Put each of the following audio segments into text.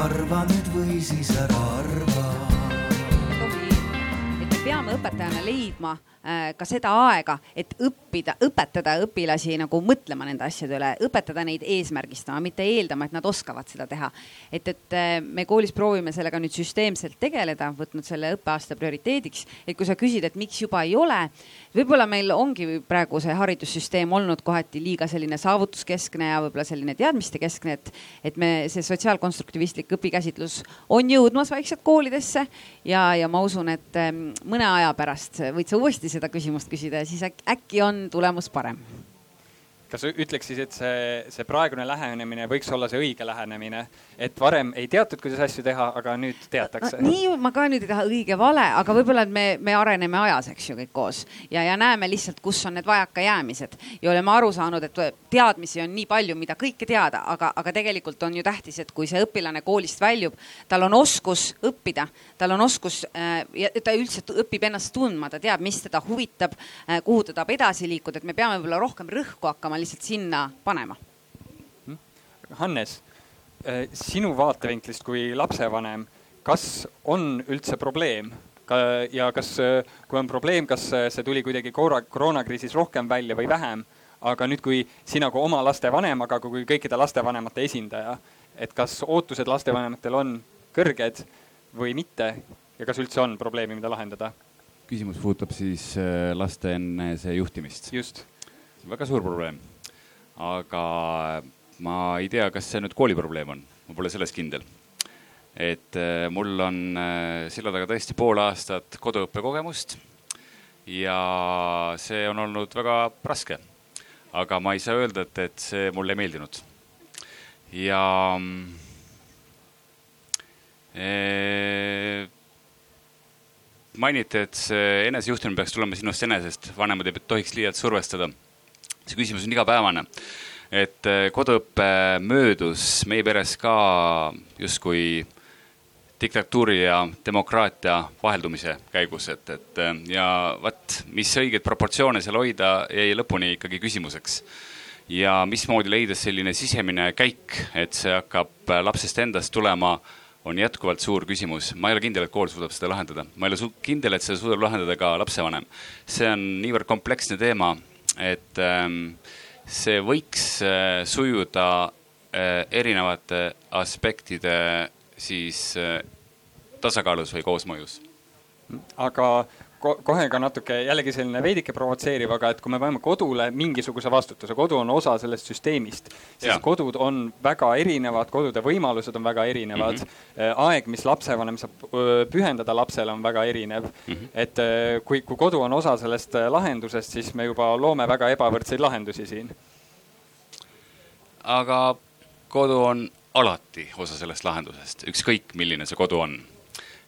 arva nüüd või siis ära arva et me peame õpetajana leidma äh, ka seda aega, et õppida, õpetada õpilasi nagu mõtlema nende asjade üle, õpetada neid eesmärgistama, mitte eeldama, et nad oskavad seda teha. et, et äh, me koolis proovime sellega nüüd süsteemselt tegeleda, võtnud selle õppeaasta prioriteediks, et kui sa küsid, et miks juba ei ole, võib-olla meil ongi praegu see haridussüsteem olnud kohati liiga selline saavutuskeskne ja võib-olla selline teadmistekeskne, et, et me, see sotsiaalkonstruktivistlik õpikäsitlus on jõudmas vaikselt koolidesse ja, ja ma usun, et ähm, mõne aja pärast võid sa uuesti seda küsimust küsida ja siis äkki on tulemus parem kas ütleks siis, et see, see praegune lähenemine võiks olla see õige lähenemine, et varem ei teatud, kuidas asju teha, aga nüüd teatakse. No,? nii ma ka nüüd ei taha õige-vale, aga võib-olla, et me, me areneme ajas, eks ju, kõik koos. Ja, ja näeme lihtsalt, kus on need vajakajäämised. Ja oleme aru saanud, et teadmisi on nii palju, mida kõike teada, aga, aga tegelikult on ju tähtis, et kui see õpilane koolist väljub, tal on oskus õppida, tal on oskus äh, ja ta üldse õpib ennast tundma, ta teab, mis teda huvitab äh,, kuhu ta tahab edasi liikuda, et me peame võib-olla rohkem rõhku hakkama lihtsalt sinna panema. Hannes, äh, sinu vaatevinklist kui lapsevanem, kas on üldse probleem ja kas, äh, kui on probleem, kas äh, see tuli kuidagi koroona, koroonakriisis rohkem välja või vähem? aga nüüd, kui sina kui oma laste vanem, aga kui kõikide lastevanemate esindaja, et kas ootused lastevanematel on kõrged või mitte ja kas üldse on probleemi, mida lahendada? küsimus puudutab siis laste enese juhtimist. just. väga suur probleem aga ma ei tea, kas see nüüd kooli probleem on, ma pole selles kindel. et äh, mul on äh, selja taga tõesti pool aastat koduõppe kogemust ja see on olnud väga raske. aga ma ei saa öelda, et, et see mulle ei meeldinud. ja e, mainiti, et see enesejuhtimine peaks tulema sinust enesest, vanemad ei tohiks liialt survestada see küsimus on igapäevane. et äh, koduõpe möödus meie peres ka justkui diktatuuri ja demokraatia vaheldumise käigus, et, et äh, ja vot, mis õigeid proportsioone seal hoida, jäi lõpuni ikkagi küsimuseks. ja mismoodi leida selline sisemine käik, et see hakkab lapsest endast tulema, on jätkuvalt suur küsimus. ma ei ole kindel, et kool suudab seda lahendada, ma ei ole kindel, et seda suudab lahendada ka lapsevanem. see on niivõrd kompleksne teema et ähm, see võiks äh, sujuda äh, erinevate aspektide siis äh, tasakaalus või koosmõjus. aga kohe ka natuke jällegi selline veidike provotseeriv, aga et kui me paneme kodule mingisuguse vastutuse, kodu on osa sellest süsteemist, siis ja. kodud on väga erinevad, kodude võimalused on väga erinevad mm. -hmm. aeg, mis lapsevanem saab pühendada lapsele, on väga erinev mm. -hmm. et kui, kui kodu on osa sellest lahendusest, siis me juba loome väga ebavõrdseid lahendusi siin. aga kodu on alati osa sellest lahendusest, ükskõik milline see kodu on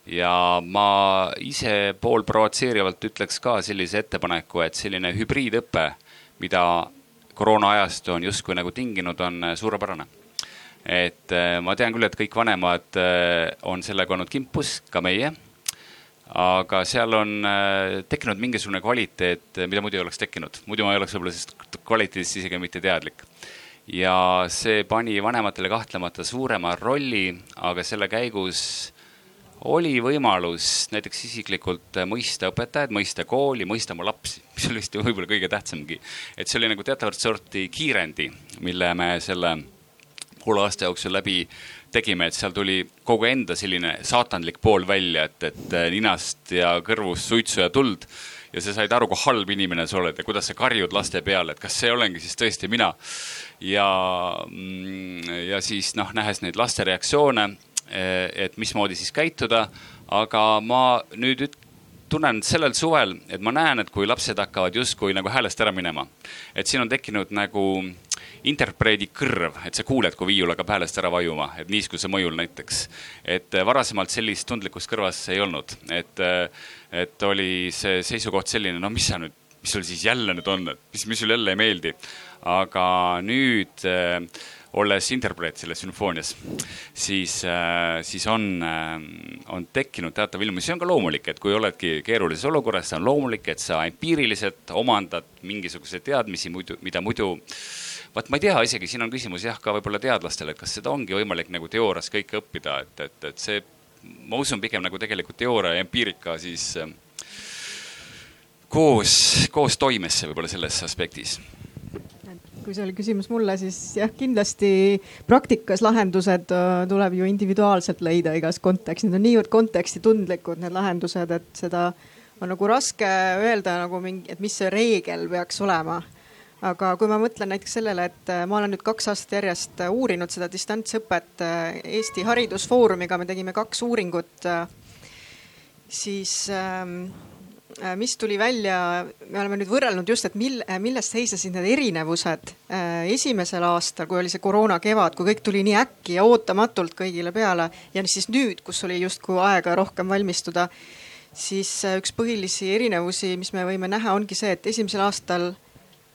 ja ma ise pool provotseerivalt ütleks ka sellise ettepaneku, et selline hübriidõpe, mida koroona ajastu on justkui nagu tinginud, on suurepärane. et äh, ma tean küll, et kõik vanemad äh, on sellega olnud kimpus, ka meie. aga seal on äh, tekkinud mingisugune kvaliteet, mida muidu ei oleks tekkinud, muidu ma ei oleks võib-olla sellest kvaliteedist isegi mitte teadlik ja see pani vanematele kahtlemata suurema rolli, aga selle käigus oli võimalus näiteks isiklikult mõista õpetajaid, mõista kooli, mõista oma lapsi, mis oli vist võib-olla kõige tähtsamgi. et see oli nagu teatavat sorti kiirendi, mille me selle poole aasta jooksul läbi tegime, et seal tuli kogu enda selline saatanlik pool välja, et, et ninast ja kõrvust suitsu ja tuld. ja sa said aru, kui halb inimene sa oled ja kuidas sa karjud laste peale, et kas see olengi siis tõesti mina. ja, mm, ja siis noh, nähes neid laste reaktsioone et mismoodi siis käituda. aga ma nüüd tunnen sellel suvel, et ma näen, et kui lapsed hakkavad justkui nagu häälest ära minema, et siin on tekkinud nagu interpreedi kõrv, et sa kuuled, kui viiul hakkab häälest ära vajuma, et niiskuse mõjul näiteks. et varasemalt sellist tundlikkust kõrvas ei olnud, et, et oli see seisukoht selline, no mis sa nüüd, mis sul siis jälle nüüd on, et mis, mis sulle jälle ei meeldi. aga nüüd äh, olles interpreet selles sümfoonias, siis, äh, siis on, äh, on tekkinud teatav ilmus, see on ka loomulik, et kui oledki keerulises olukorras, see on loomulik, et sa empiiriliselt omandad mingisuguseid teadmisi muidu, mida muidu vaat ma ei tea isegi, siin on küsimus jah, ka võib-olla teadlastele, et kas seda ongi võimalik nagu teoorias kõike õppida, et, et, et see, ma usun pigem nagu tegelikult teooria ja empiirika siis äh, koos, koos toimesse võib-olla selles aspektis kui see oli küsimus mulle, siis jah, kindlasti praktikas lahendused äh, tuleb ju individuaalselt leida igas kontekstis, need on niivõrd kontekstitundlikud, need lahendused, et seda on nagu raske öelda nagu mingi, et mis see reegel peaks olema. aga kui ma mõtlen näiteks sellele, et äh, ma olen nüüd kaks aastat järjest äh, uurinud seda distantsõpet Eesti Haridusfoorumiga, me tegime kaks uuringut, siis ähm, Äh, mis tuli välja, me oleme nüüd võrrelnud just, et mil, äh, millest seisnesid need erinevused äh, esimesel aastal, kui oli see koroona kevad, kui kõik tuli nii äkki ja ootamatult kõigile peale ja siis nüüd, kus oli justkui aega rohkem valmistuda, siis üks põhilisi erinevusi, mis me võime näha, ongi see, et esimesel aastal Äh,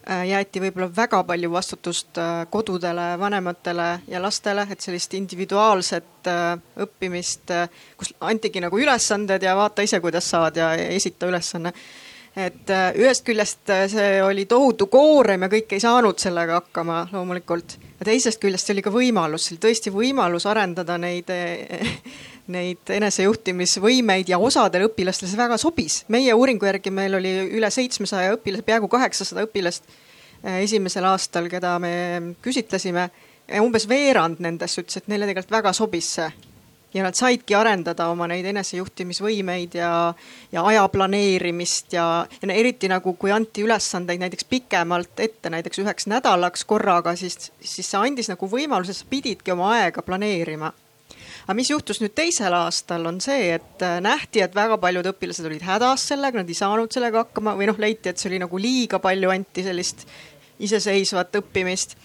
jäeti võib-olla väga palju vastutust äh, kodudele, vanematele ja lastele, et sellist individuaalset äh, õppimist, kus antigi nagu ülesanded ja vaata ise, kuidas saad ja esita ülesanne. Et ühest küljest see oli tohutu koorem ja kõik ei saanud sellega hakkama loomulikult. ja teisest küljest see oli ka võimalus, see oli tõesti võimalus arendada neid neid enesejuhtimisvõimeid ja osadele õpilastele see väga sobis. meie uuringu järgi meil oli üle seitsmesaja õpilase, peaaegu kaheksasada õpilast eh, esimesel aastal, keda me küsitlesime. umbes veerand nendest ütles, et neile tegelikult väga sobis see ja nad saidki arendada oma neid enesejuhtimisvõimeid ja, ja aja planeerimist ja, ja eriti nagu, kui anti ülesandeid näiteks pikemalt ette, näiteks üheks nädalaks korraga, siis, siis see andis nagu võimaluse, sa pididki oma aega planeerima aga mis juhtus nüüd teisel aastal, on see, et äh, nähti, et väga paljud õpilased olid hädas sellega, nad ei saanud sellega hakkama või noh, leiti, et see oli nagu liiga palju anti sellist iseseisvat õppimist.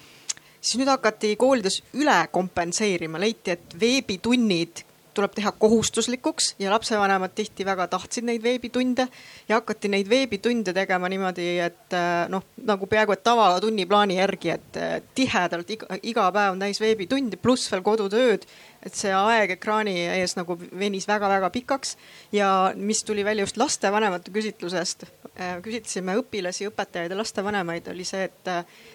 Siis nüüd hakati koolides üle kompenseerima, leiti, et veebitunnid tuleb teha kohustuslikuks ja lapsevanemad tihti väga tahtsid neid veebitunde ja hakati neid veebitunde tegema niimoodi, et äh, noh, nagu peaaegu et tavatunniplaani järgi, et äh, tihedalt iga, iga päev täis veebitundi pluss veel kodutööd. Et see aeg ekraani ees nagu venis väga-väga pikaks ja mis tuli välja just lastevanemate küsitlusest, äh, küsitlesime õpilasi, õpetajaid ja lastevanemaid, oli see, et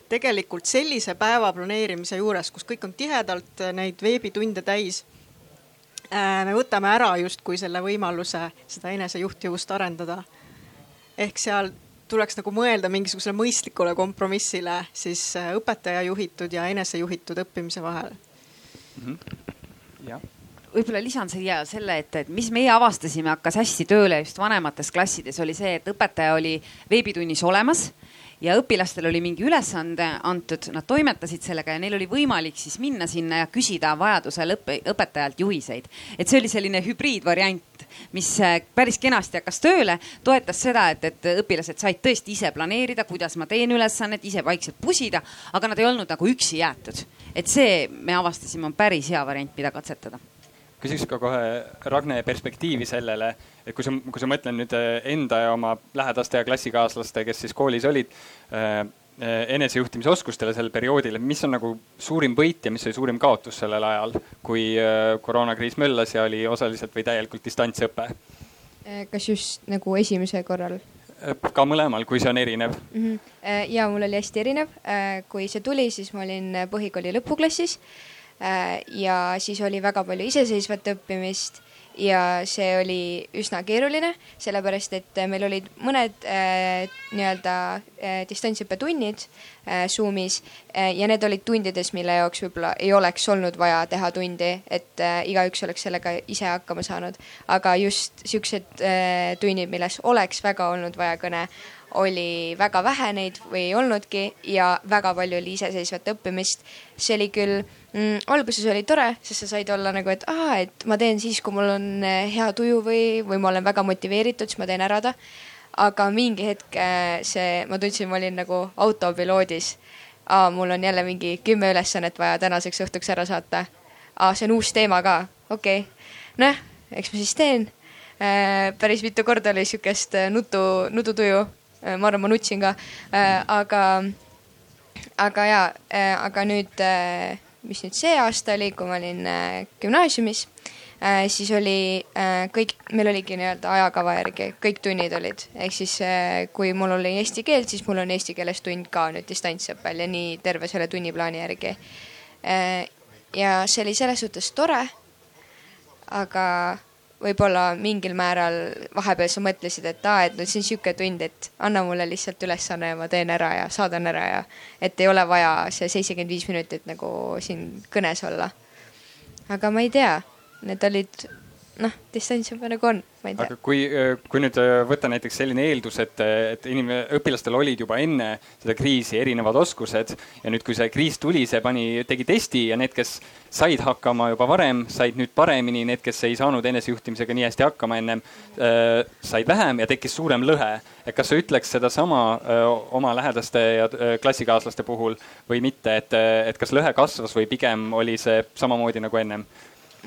tegelikult sellise päeva planeerimise juures, kus kõik on tihedalt neid veebitunde täis Äh, me võtame ära justkui selle võimaluse seda enesejuhtivust arendada. ehk seal tuleks nagu mõelda mingisugusele mõistlikule kompromissile siis äh, õpetaja juhitud ja enesejuhitud õppimise vahel mm. -hmm. Võib-olla lisan siia selle, et, et mis meie avastasime, hakkas hästi tööle just vanemates klassides, oli see, et õpetaja oli veebitunnis olemas ja õpilastel oli mingi ülesande antud, nad toimetasid sellega ja neil oli võimalik siis minna sinna ja küsida vajadusel õppe, õpetajalt juhiseid. et see oli selline hübriidvariant, mis äh, päris kenasti hakkas tööle, toetas seda, et, et õpilased said tõesti ise planeerida, kuidas ma teen ülesannet, ise vaikselt pusida, aga nad ei olnud nagu üksi jäetud. et see me avastasime, on päris hea variant, mida katsetada küsiks ka kohe Ragne perspektiivi sellele, et kui sa, kui sa mõtled nüüd eh, enda ja oma lähedaste ja klassikaaslaste, kes siis koolis olid äh,, enesejuhtimisoskustele sel perioodil, et mis on nagu suurim võit ja mis oli suurim kaotus sellel ajal, kui koroonakriis möllas ja oli osaliselt või täielikult distantsõpe? kas just nagu esimesel korral? ka mõlemal, kui see on erinev mm. -hmm. ja mul oli hästi erinev, kui see tuli, siis ma olin põhikooli lõpuklassis ja siis oli väga palju iseseisvat õppimist ja see oli üsna keeruline, sellepärast et meil olid mõned äh, nii-öelda äh, distantsõppetunnid äh, Zoomis äh, ja need olid tundides, mille jaoks võib-olla ei oleks olnud vaja teha tundi, et äh, igaüks oleks sellega ise hakkama saanud. aga just siuksed äh, tunnid, milles oleks väga olnud vaja kõne, oli väga vähe neid või ei olnudki ja väga palju oli iseseisvat õppimist. see oli küll mm,, alguses oli tore, sest sa said olla nagu, et aa, et ma teen siis, kui mul on eh, hea tuju või, või ma olen väga motiveeritud, siis ma teen ära ta. aga mingi hetk eh, see, ma tundsin, ma olin nagu autopiloodis. aa, mul on jälle mingi kümme ülesannet vaja tänaseks õhtuks ära saata. aa, see on uus teema ka, okei okay.. noh, eks ma siis teen äh, päris mitu korda oli sihukest nutu, nututuju ma arvan, ma nutsin ka. Äh, aga, aga ja, äh, aga nüüd, mis nüüd see aasta oli, kui ma olin gümnaasiumis, äh, siis oli äh, kõik, meil oligi nii-öelda ajakava järgi, kõik tunnid olid, ehk siis äh, kui mul oli eesti keel, siis mul on eesti keeles tund ka nüüd distantsõppel ja nii terve selle tunniplaani järgi äh,. ja see oli selles suhtes tore. aga võib-olla mingil määral vahepeal sa mõtlesid, et aa, et no see on sihuke tund, et anna mulle lihtsalt ülesanne ja ma teen ära ja saadan ära ja et ei ole vaja see seitsekümmend viis minutit nagu siin kõnes olla. aga ma ei tea, need olid noh, distantsõpe nagu on, ma ei tea. aga kui, kui nüüd äh, võtta näiteks selline eeldus, et, et inimene, õpilastel olid juba enne seda kriisi erinevad oskused ja nüüd, kui see kriis tuli, see pani, tegi testi ja need, kes said hakkama juba varem, said nüüd paremini, need, kes ei saanud enesejuhtimisega nii hästi hakkama ennem äh,, said vähem ja tekkis suurem lõhe. et kas sa ütleks sedasama äh, oma lähedaste ja äh, klassikaaslaste puhul või mitte, et, et kas lõhe kasvas või pigem oli see samamoodi nagu ennem?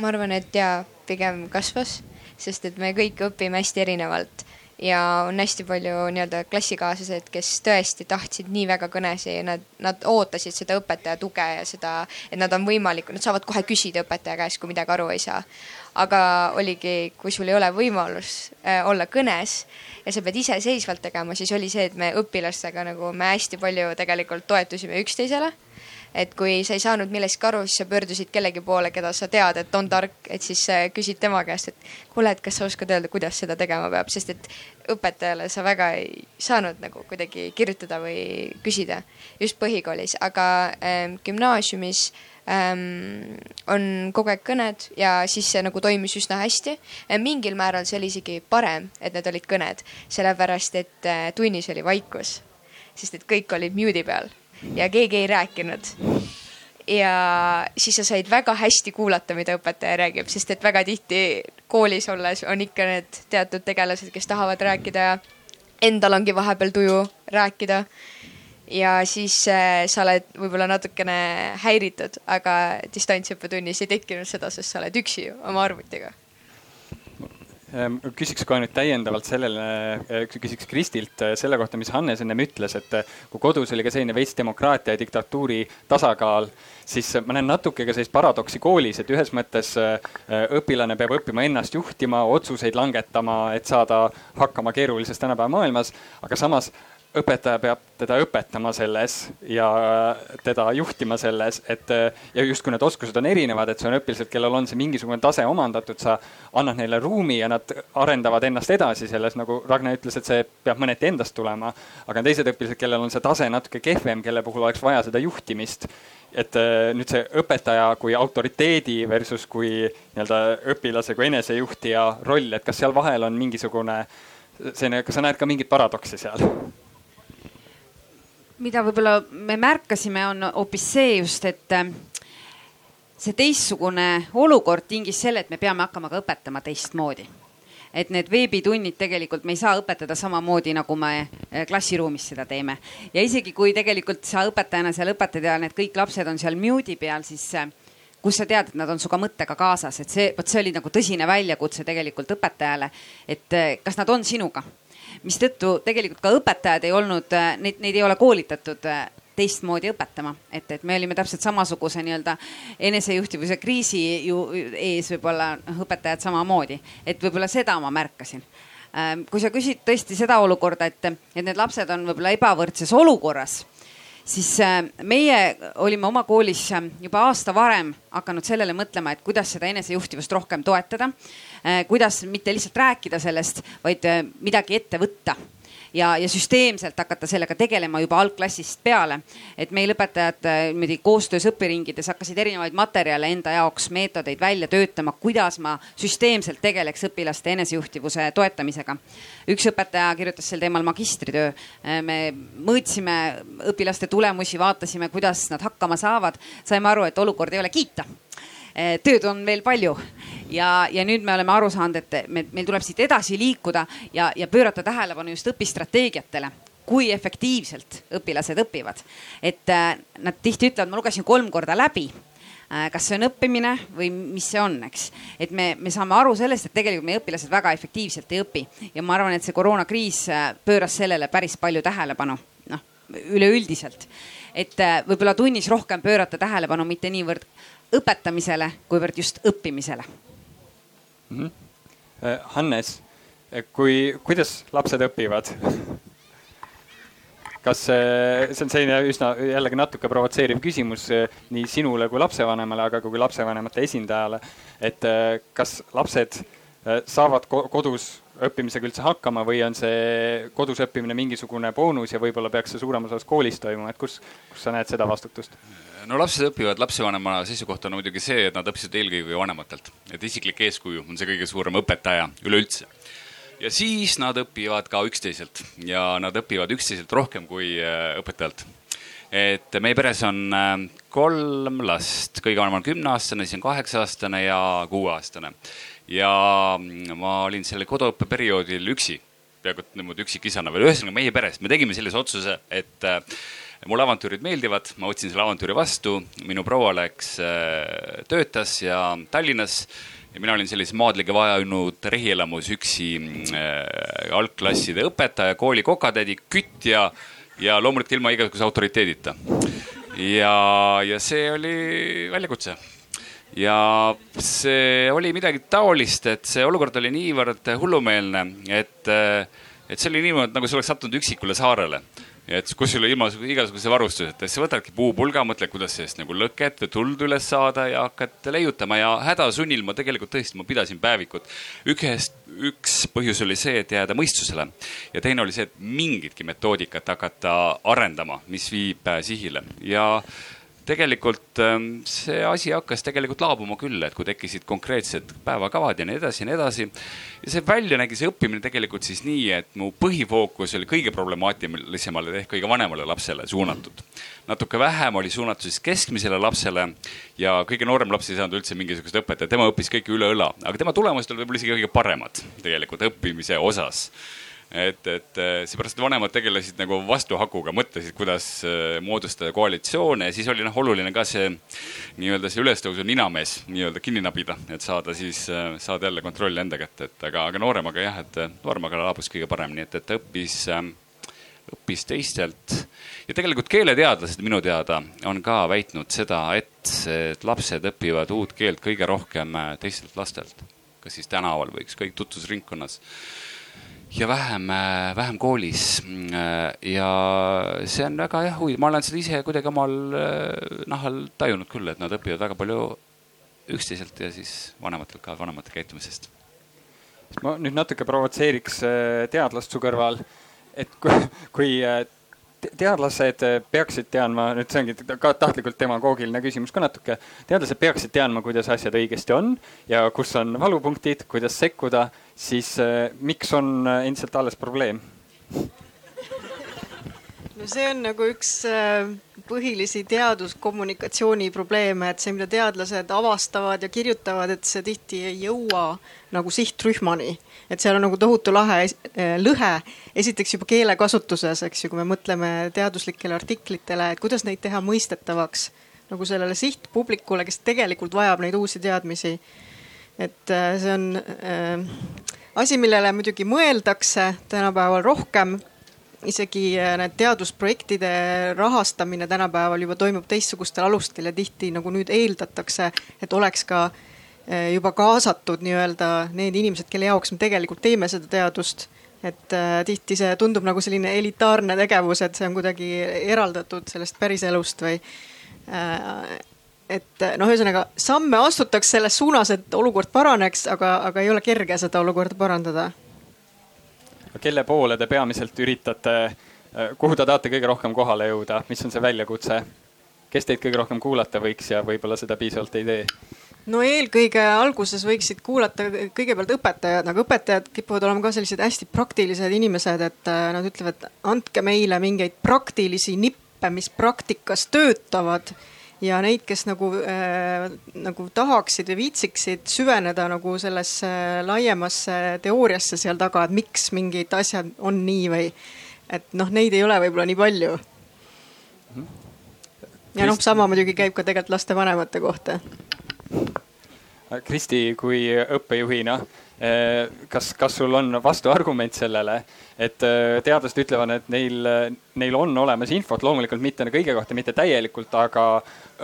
ma arvan, et jaa, pigem kasvas, sest et me kõik õpime hästi erinevalt ja on hästi palju nii-öelda klassikaaslased, kes tõesti tahtsid nii väga kõnesid ja nad, nad ootasid seda õpetaja tuge ja seda, et nad on võimalikud, nad saavad kohe küsida õpetaja käest, kui midagi aru ei saa. aga oligi, kui sul ei ole võimalus äh, olla kõnes ja sa pead iseseisvalt tegema, siis oli see, et me õpilastega nagu me hästi palju tegelikult toetusime üksteisele et kui sa ei saanud millestki aru, siis sa pöördusid kellegi poole, keda sa tead, et on tark, et siis äh, küsid tema käest, et kuule, et kas sa oskad öelda, kuidas seda tegema peab, sest et õpetajale sa väga ei saanud nagu kuidagi kirjutada või küsida just põhikoolis, aga ähm, gümnaasiumis ähm, on kogu aeg kõned ja siis see nagu toimis üsna hästi. mingil määral see oli isegi parem, et need olid kõned, sellepärast et äh, tunnis oli vaikus, sest et kõik olid mute'i peal ja keegi ei rääkinud. ja siis sa said väga hästi kuulata, mida õpetaja räägib, sest et väga tihti koolis olles on ikka need teatud tegelased, kes tahavad rääkida ja endal ongi vahepeal tuju rääkida. ja siis äh, sa oled võib-olla natukene häiritud, aga distantsõppetunnis ei tekkinud seda, sest sa oled üksi oma arvutiga küsiks kohe nüüd täiendavalt sellele, eh, küsiks Kristilt eh, selle kohta, mis Hannes ennem ütles, et eh, kui kodus oli ka selline veits demokraatia ja diktatuuri tasakaal, siis ma näen natuke ka sellist paradoksi koolis, et ühes mõttes õpilane peab õppima ennast juhtima, otsuseid langetama, et saada hakkama keerulises tänapäeva maailmas, aga samas õpetaja peab teda õpetama selles ja teda juhtima selles, et ja justkui need oskused on erinevad, et see on õpilased, kellel on see mingisugune tase omandatud, sa annad neile ruumi ja nad arendavad ennast edasi selles, nagu Ragne ütles, et see peab mõneti endast tulema. aga on teised õpilased, kellel on see tase natuke kehvem, kelle puhul oleks vaja seda juhtimist. et äh, nüüd see õpetaja kui autoriteedi versus kui nii-öelda õpilase kui enesejuhtija roll, et kas seal vahel on mingisugune selline, kas sa näed ka mingit paradoksi seal? Mida võib-olla me märkasime, on hoopis see just, et äh, see teistsugune olukord tingis selle, et me peame hakkama ka õpetama teistmoodi. et need veebitunnid tegelikult me ei saa õpetada samamoodi, nagu me äh, klassiruumis seda teeme. ja isegi kui tegelikult sa õpetajana seal õpetad ja need kõik lapsed on seal mute'i peal, siis äh, kus sa tead, et nad on sinuga mõttega kaasas, et see, vot see oli nagu tõsine väljakutse tegelikult õpetajale, et kas nad on sinuga mistõttu tegelikult ka õpetajad ei olnud, äh, neid, neid ei ole koolitatud äh, teistmoodi õpetama, et, et me olime täpselt samasuguse nii-öelda enesejuhtivuse kriisi ju ees võib-olla noh, õpetajad samamoodi, et võib-olla seda ma märkasin. Ähm, kui sa küsid tõesti seda olukorda, et, et need lapsed on võib-olla ebavõrdses olukorras siis äh, meie olime oma koolis äh, juba aasta varem hakanud sellele mõtlema, et kuidas seda enesejuhtivust rohkem toetada. Äh, kuidas mitte lihtsalt rääkida sellest, vaid midagi ette võtta ja, ja süsteemselt hakata sellega tegelema juba algklassist peale. et meil õpetajad äh, niimoodi koostöös õpiringides hakkasid erinevaid materjale enda jaoks, meetodeid välja töötama, kuidas ma süsteemselt tegeleks õpilaste enesejuhtivuse toetamisega. üks õpetaja kirjutas sel teemal magistritöö. Äh, me mõõtsime õpilaste tulemusi, vaatasime, kuidas nad hakkama saavad, saime aru, et olukord ei ole kiita tööd on veel palju ja, ja nüüd me oleme aru saanud, et me, meil tuleb siit edasi liikuda ja, ja pöörata tähelepanu just õpistrateegiatele kui efektiivselt õpilased õpivad. et äh, nad tihti ütlevad, ma lugesin kolm korda läbi äh,. kas see on õppimine või mis see on, eks. et me, me saame aru sellest, et tegelikult meie õpilased väga efektiivselt ei õpi ja ma arvan, et see koroonakriis pööras sellele päris palju tähelepanu, noh üleüldiselt. et võib-olla tunnis rohkem pöörata tähelepanu mitte niivõrd õpetamisele, kuivõrd just õppimisele mm. -hmm. Hannes, kui, kuidas lapsed õpivad? kas see on selline üsna jällegi natuke provotseeriv küsimus nii sinule kui lapsevanemale, aga kui lapsevanemate esindajale. et kas lapsed saavad kodus õppimisega üldse hakkama või on see kodus õppimine mingisugune boonus ja võib-olla peaks see suuremas osas koolis toimuma, et kus, kus sa näed seda vastutust? No lapsed õpivad, lapsevanema seisukoht on muidugi see, et nad õppisid eelkõige vanematelt, et isiklik eeskuju on see kõige suurem õpetaja üleüldse. Ja siis nad õpivad ka üksteiselt. Ja nad õpivad üksteiselt rohkem kui äh, õpetajalt. et meie peres on äh, kolm last, kõige vanem on kümneaastane, siis on kaheksa-aastane ja kuueaastane. ja mm, ma olin sellel koduõppeperioodil üksi, peaaegu niimoodi üksikisana veel, ühesõnaga meie peres, me tegime sellise otsuse, et äh, mulle avantüürid meeldivad, ma võtsin selle avantüüri vastu, minu proua läks, töötas ja Tallinnas ja mina olin sellises maadlike vajanud rehielamus üksi äh, algklasside õpetaja, kooli kokatädi, kütt ja, ja loomulikult ilma igasuguse autoriteedita. ja, ja see oli väljakutse. Ja see oli midagi taolist, et see olukord oli niivõrd hullumeelne, et, et see oli niimoodi, nagu sa oleks sattunud üksikule saarele et kus sul ilma igasuguse varustuseta, siis võtadki puupulga, mõtled, kuidas sellest nagu lõket või tuld üles saada ja hakkad leiutama. Ja hädasunnil ma tegelikult tõesti, ma pidasin päevikut. ühest, üks põhjus oli see, et jääda mõistusele. Ja teine oli see, et mingitki metoodikat hakata arendama, mis viib sihile. Ja tegelikult ähm, see asi hakkas tegelikult laabuma küll, et kui tekkisid konkreetsed päevakavad ja nii edasi ja nii edasi. ja see välja nägi, see õppimine tegelikult siis nii, et mu põhifookus oli kõige problemaatilisemale ehk kõige vanemale lapsele suunatud. natuke vähem oli suunatud siis keskmisele lapsele ja kõige noorem laps ei saanud üldse mingisugust õpetajat, tema õppis kõike üle õla, aga tema tulemused olid võib-olla isegi kõige paremad tegelikult õppimise osas et, et äh, seepärast vanemad tegelesid nagu vastuhakuga, mõtlesid, kuidas äh, moodustada koalitsioone. Ja siis oli noh, oluline ka see nii-öelda see ülestõusu ninamees nii-öelda kinni nabida, et saada siis, äh, saada jälle kontroll enda kätte, et aga, aga nooremaga jah, et nooremaga laabus kõige paremini, et, et ta õppis õppis teistelt. Ja tegelikult keeleteadlased minu teada on ka väitnud seda, et, et lapsed õpivad uut keelt kõige rohkem teistelt lastelt, kas siis tänaval või ükskõik tutvusringkonnas ja vähem, äh, vähem koolis. Äh, ja see on väga jah huvitav, ma olen seda ise kuidagi omal äh, nahal tajunud küll, et nad õpivad väga palju üksteiselt ja siis vanematelt ka, vanemate käitumisest. ma nüüd natuke provotseeriks teadlast su kõrval, et kui, kui teadlased peaksid teadma, nüüd see ongi ka tahtlikult demagoogiline küsimus ka natuke. teadlased peaksid teadma, kuidas asjad õigesti on ja kus on valupunktid, kuidas sekkuda, siis äh, miks on äh, endiselt alles probleem? no see on nagu üks põhilisi teaduskommunikatsiooni probleeme, et see, mida teadlased avastavad ja kirjutavad, et see tihti ei jõua nagu sihtrühmani. Et seal on nagu tohutu lahe, lõhe, esiteks juba keelekasutuses, eks ju, kui me mõtleme teaduslikele artiklitele, et kuidas neid teha mõistetavaks nagu sellele sihtpublikule, kes tegelikult vajab neid uusi teadmisi. et see on äh, asi, millele muidugi mõeldakse tänapäeval rohkem isegi äh, need teadusprojektide rahastamine tänapäeval juba toimub teistsugustel alustel ja tihti nagu nüüd eeldatakse, et oleks ka äh, juba kaasatud nii-öelda need inimesed, kelle jaoks me tegelikult teeme seda teadust. et äh, tihti see tundub nagu selline elitaarne tegevus, et see on kuidagi eraldatud sellest päriselust või äh,. et noh, ühesõnaga samme astutakse selles suunas, et olukord paraneks, aga, aga ei ole kerge seda olukorda parandada kelle poole te peamiselt üritate, kuhu te tahate kõige rohkem kohale jõuda, mis on see väljakutse? kes teid kõige rohkem kuulata võiks ja võib-olla seda piisavalt ei tee? No eelkõige alguses võiksid kuulata kõigepealt õpetajad, aga õpetajad kipuvad olema ka sellised hästi praktilised inimesed, et äh, nad ütlevad, andke meile mingeid praktilisi nippe, mis praktikas töötavad ja neid, kes nagu äh,, nagu tahaksid või viitsiksid süveneda nagu sellesse laiemasse teooriasse seal taga, et miks mingid asjad on nii või et noh, neid ei ole võib-olla nii palju. ja noh, sama muidugi käib ka tegelikult lastevanemate kohta. Kristi kui õppejuhina, kas, kas sul on vastuargument sellele, et äh, teadlased ütlevad, et neil, neil on olemas infot, loomulikult mitte kõige kohta, mitte täielikult, aga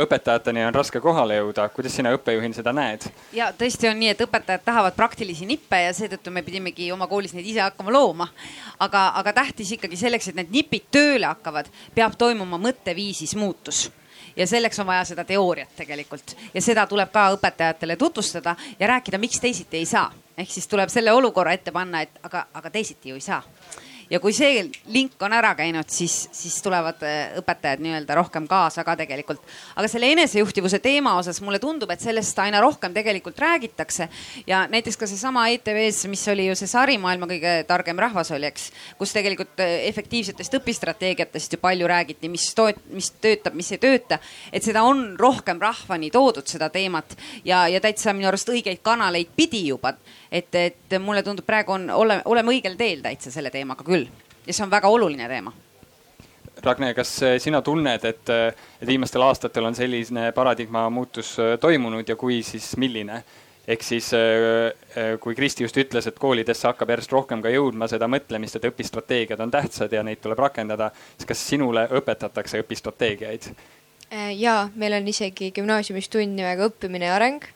õpetajateni on raske kohale jõuda. kuidas sina õppejuhina seda näed? ja tõesti on nii, et õpetajad tahavad praktilisi nippe ja seetõttu me pidimegi oma koolis neid ise hakkama looma. aga, aga tähtis ikkagi selleks, et need nipid tööle hakkavad, peab toimuma mõtteviisis muutus ja selleks on vaja seda teooriat tegelikult ja seda tuleb ka õpetajatele tutvustada ja rääkida, miks teisiti ei saa. ehk siis tuleb selle olukorra ette panna, et aga, aga teisiti ju ei saa ja kui see link on ära käinud, siis, siis tulevad äh, õpetajad nii-öelda rohkem kaasa ka tegelikult. aga selle enesejuhtivuse teema osas mulle tundub, et sellest aina rohkem tegelikult räägitakse ja näiteks ka seesama ETV-s, mis oli ju see sari Maailma kõige targem rahvas oli, eks, kus tegelikult äh, efektiivsetest õpistrateegiatest ju palju räägiti, mis toet-, mis töötab, mis ei tööta. et seda on rohkem rahvani toodud, seda teemat ja, ja täitsa minu arust õigeid kanaleid pidi juba et, et mulle tundub, praegu on, oleme, oleme õigel teel täitsa selle teemaga küll ja see on väga oluline teema. Ragne, kas äh, sina tunned, et, äh, et viimastel aastatel on selline paradigma muutus äh, toimunud ja kui, siis milline? ehk siis kui Kristi just ütles, et koolidesse hakkab järjest rohkem ka jõudma seda mõtlemist, et õpistrateegiad on tähtsad ja neid tuleb rakendada, siis kas sinule õpetatakse õpistrateegiaid? ja meil on isegi gümnaasiumis tund nimega õppimine ja areng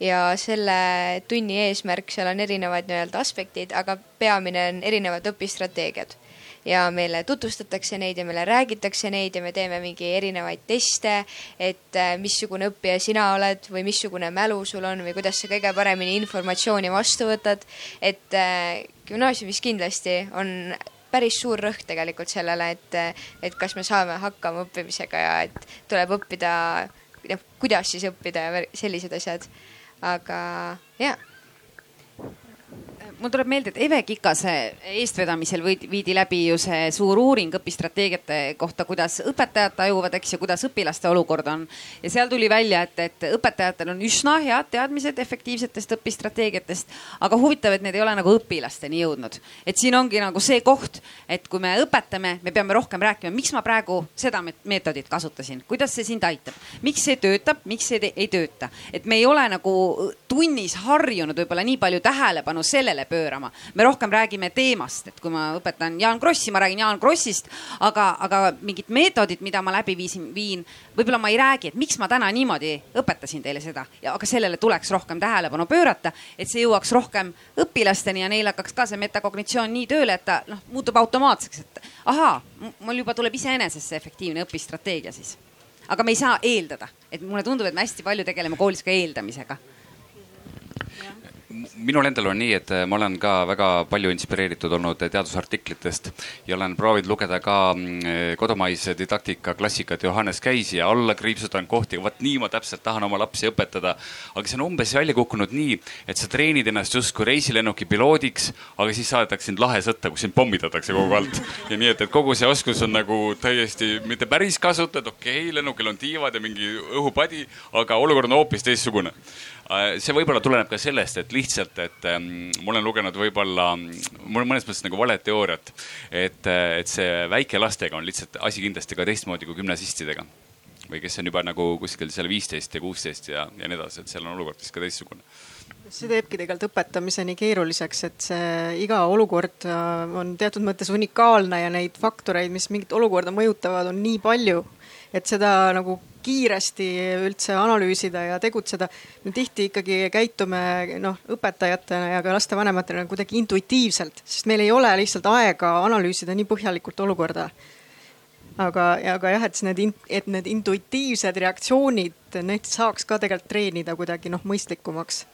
ja selle tunni eesmärk, seal on erinevad nii-öelda aspektid, aga peamine on erinevad õpistrateegiad ja meile tutvustatakse neid ja meile räägitakse neid ja me teeme mingi erinevaid teste, et äh, missugune õppija sina oled või missugune mälu sul on või kuidas sa kõige paremini informatsiooni vastu võtad. et äh, gümnaasiumis kindlasti on päris suur rõhk tegelikult sellele, et, et kas me saame hakkama õppimisega ja et tuleb õppida, noh, kuidas siis õppida ja sellised asjad aga jaa mul tuleb meelde, et Eve Kikase eestvedamisel viidi läbi ju see suur uuring õpistrateegiate kohta, kuidas õpetajad tajuvad, eks ju, kuidas õpilaste olukord on. ja seal tuli välja, et, et õpetajatel on üsna head teadmised efektiivsetest õpistrateegiatest, aga huvitav, et need ei ole nagu õpilasteni jõudnud. et siin ongi nagu see koht, et kui me õpetame, me peame rohkem rääkima, miks ma praegu seda meetodit kasutasin, kuidas see sind aitab, miks see töötab, miks see ei tööta, et me ei ole nagu tunnis harjunud võib-olla nii palju tähelepanu sellele pöörama. me rohkem räägime teemast, et kui ma õpetan Jaan Krossi, ma räägin Jaan Krossist, aga, aga mingid meetodid, mida ma läbi viisin, viin, võib-olla ma ei räägi, et miks ma täna niimoodi õpetasin teile seda. Aga sellele tuleks rohkem tähelepanu pöörata, et see jõuaks rohkem õpilasteni ja neil hakkaks ka see metakognitsioon nii tööle, et ta noh, muutub automaatseks, et ahaa, mul juba tuleb iseenesest see efektiivne õpistrateegia siis. Aga me ei saa eeldada, et mulle tundub, et me hästi palju tegeleme koolis ka eeldamisega minul endal on nii, et äh, ma olen ka väga palju inspireeritud olnud teadusartiklitest ja olen proovinud lugeda ka mm, äh, kodumaise didaktika klassikat Johannes Käisi ja alla kriipsutan kohti, vot nii ma täpselt tahan oma lapsi õpetada. aga see on umbes välja kukkunud nii, et sa treenid ennast justkui reisilennuki piloodiks, aga siis saadetakse sind lahesõtta, kus sind pommitatakse kogu alt. ja nii, et, et kogu see oskus on nagu täiesti mitte päris kasutatud, okei okay,, lennukil on tiivad ja mingi õhupadi, aga olukord on hoopis teistsugune see võib-olla tuleneb ka sellest, et lihtsalt, et ähm, ma olen lugenud võib-olla, mul on mõnes mõttes nagu valet teooriat. et, äh, et see väikelastega on lihtsalt asi kindlasti ka teistmoodi kui gümnasistidega. või kes on juba nagu kuskil seal viisteist ja kuusteist ja, ja nii edasi, et seal on olukord siis ka teistsugune see teebki tegelikult õpetamise nii keeruliseks, et see iga olukord äh, on teatud mõttes unikaalne ja neid faktoreid, mis mingit olukorda mõjutavad, on nii palju, et seda nagu kiiresti üldse analüüsida ja tegutseda. me tihti ikkagi käitume noh, õpetajatena ja ka lastevanematena kuidagi intuitiivselt, sest meil ei ole lihtsalt aega analüüsida nii põhjalikult olukorda. aga, aga jah, et need, et need intuitiivsed reaktsioonid, neid saaks ka tegelikult treenida kuidagi noh, mõistlikumaks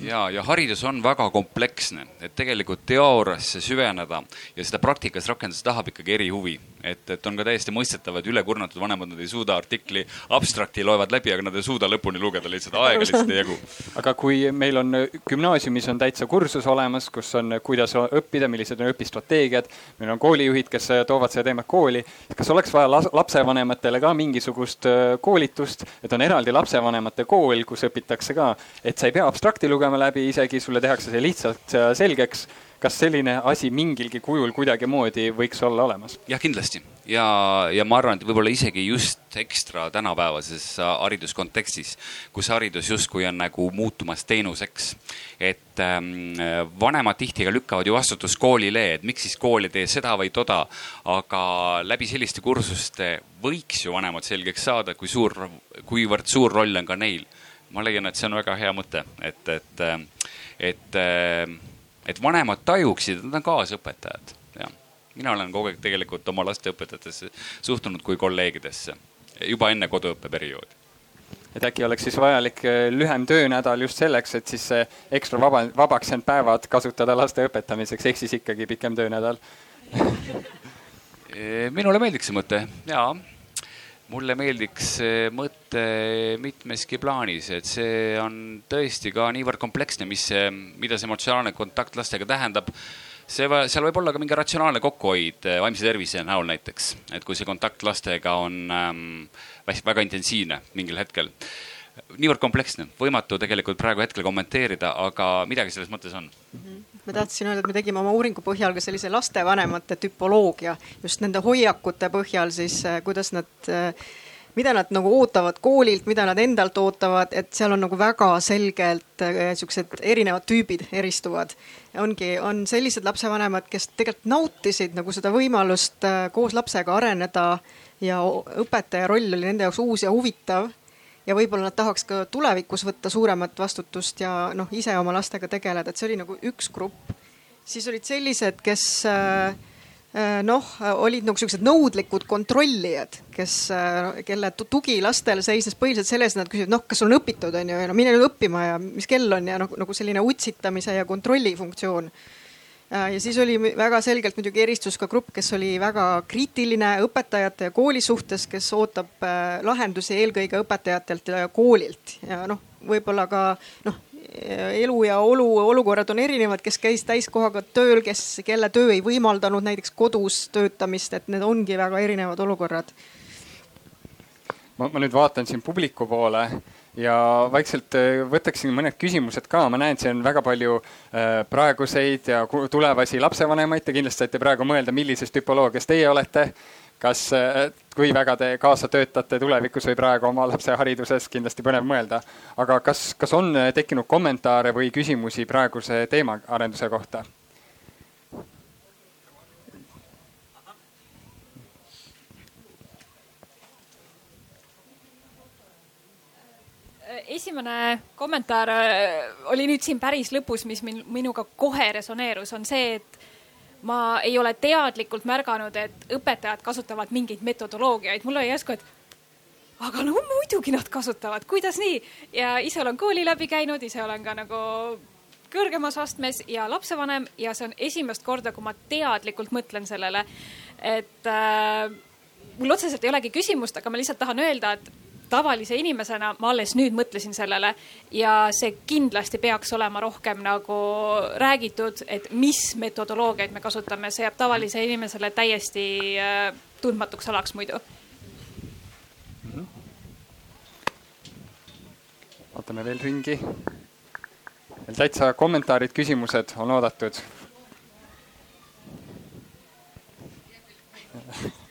ja, ja haridus on väga kompleksne, et tegelikult teooriasse süveneda ja seda praktikas rakendada tahab ikkagi erihuvi. et, et on ka täiesti mõistetav, et ülekurnatud vanemad, nad ei suuda artikli abstrakti loevad läbi, aga nad ei suuda lõpuni lugeda, lihtsalt aega lihtsalt ei jagu. aga kui meil on gümnaasiumis on täitsa kursus olemas, kus on, kuidas õppida, millised on õpistrateegiad, meil on koolijuhid, kes toovad seda teemat kooli, kas oleks vaja lapsevanematele ka mingisugust äh, koolitust, et on eraldi lapsevanemate kool, kus õpitakse ka, et sa ei pea abstrakti lugema lugema läbi, isegi sulle tehakse see lihtsalt selgeks kas selline asi mingilgi kujul kuidagimoodi võiks olla olemas? jah, kindlasti ja, ja ma arvan, et võib-olla isegi just ekstra tänapäevases hariduskontekstis, kus haridus justkui on nagu muutumas teenuseks. et ähm, vanemad tihti ka lükkavad ju vastutust koolile, et miks siis kool ei tee seda või toda. aga läbi selliste kursuste võiks ju vanemad selgeks saada, kui suur, kuivõrd suur roll on ka neil. Ma leian, et see on väga hea mõte, et, et, et, et vanemad tajuksid, et nad on kaasõpetajad mina olen kogu aeg tegelikult oma laste õpetajatesse suhtunud kui kolleegidesse juba enne koduõppeperioodi et äkki oleks siis vajalik eh, lühem töönädal just selleks, et siis ekstra vaba, vabaks jäänud päevad kasutada laste õpetamiseks, ehk siis ikkagi pikem töönädal. Minule meeldiks see mõte ja mulle meeldiks see mõte mitmeski plaanis, et see on tõesti ka niivõrd kompleksne, mis see, mida see emotsionaalne kontakt lastega tähendab see, seal võib olla ka mingi ratsionaalne kokkuhoid eh, vaimse tervise näol näiteks, et kui see kontakt lastega on ähm, väga intensiivne mingil hetkel. niivõrd kompleksne, võimatu tegelikult praegu hetkel kommenteerida, aga midagi selles mõttes on mm. -hmm ma tahtsin öelda, et me tegime oma uuringu põhjal ka sellise lastevanemate tüpoloogia just nende hoiakute põhjal siis, eh, kuidas nad äh, mida nad nagu ootavad koolilt, mida nad endalt ootavad, et seal on nagu väga selgelt äh, siuksed erinevad tüübid eristuvad. ongi, on sellised lapsevanemad, kes tegelikult nautisid nagu seda võimalust äh, koos lapsega areneda ja õpetaja roll oli nende jaoks uus ja huvitav ja võib-olla nad tahaks ka tulevikus võtta suuremat vastutust ja noh, ise oma lastega tegeleda, et see oli nagu üks grupp. siis olid sellised, kes äh, Äh, noh, olid nagu siuksed nõudlikud kontrollijad, kes, äh, kelle tugi lastel seisnes põhiliselt selles, et nad küsivad, noh, kas on õpitud, on ju, ja no mine nüüd õppima ja mis kell on ja noh, nagu selline utsitamise ja kontrolli funktsioon. Äh, ja siis oli väga selgelt muidugi eristus ka grupp, kes oli väga kriitiline õpetajate ja kooli suhtes, kes ootab lahendusi eelkõige õpetajatelt ja koolilt ja noh, võib-olla ka noh, elu ja olu, olukorrad on erinevad, kes käis täiskohaga tööl, kes, kelle töö ei võimaldanud näiteks kodus töötamist, et need ongi väga erinevad olukorrad. ma nüüd vaatan siin publiku poole ja vaikselt äh, võtaksin mõned küsimused ka, ma näen, siin on väga palju äh, praeguseid ja tulevasi lapsevanemaid, te kindlasti saite praegu mõelda, millises tüpoloogias teie olete kas, äh, kui väga te kaasa töötate tulevikus või praegu oma lapse hariduses, kindlasti põnev mõelda. aga kas, kas on tekkinud kommentaare või küsimusi praeguse teemaarenduse kohta? Esimene kommentaar äh, oli nüüd siin päris lõpus, mis min, minuga kohe resoneerus, on see, et ma ei ole teadlikult märganud, et õpetajad kasutavad mingeid metodoloogiaid, mul oli järsku, et aga no muidugi nad kasutavad, kuidas nii? Ja ise olen kooli läbi käinud, ise olen ka nagu kõrgemas astmes ja lapsevanem ja see on esimest korda, kui ma teadlikult mõtlen sellele, et äh, mul otseselt ei olegi küsimust, aga ma lihtsalt tahan öelda, et tavalise inimesena ma alles nüüd mõtlesin sellele ja see kindlasti peaks olema rohkem nagu räägitud, et mis metodoloogiaid me kasutame, see jääb tavalisele inimesele täiesti äh, tundmatuks alaks muidu. vaatame veel ringi. veel täitsa kommentaarid, küsimused on oodatud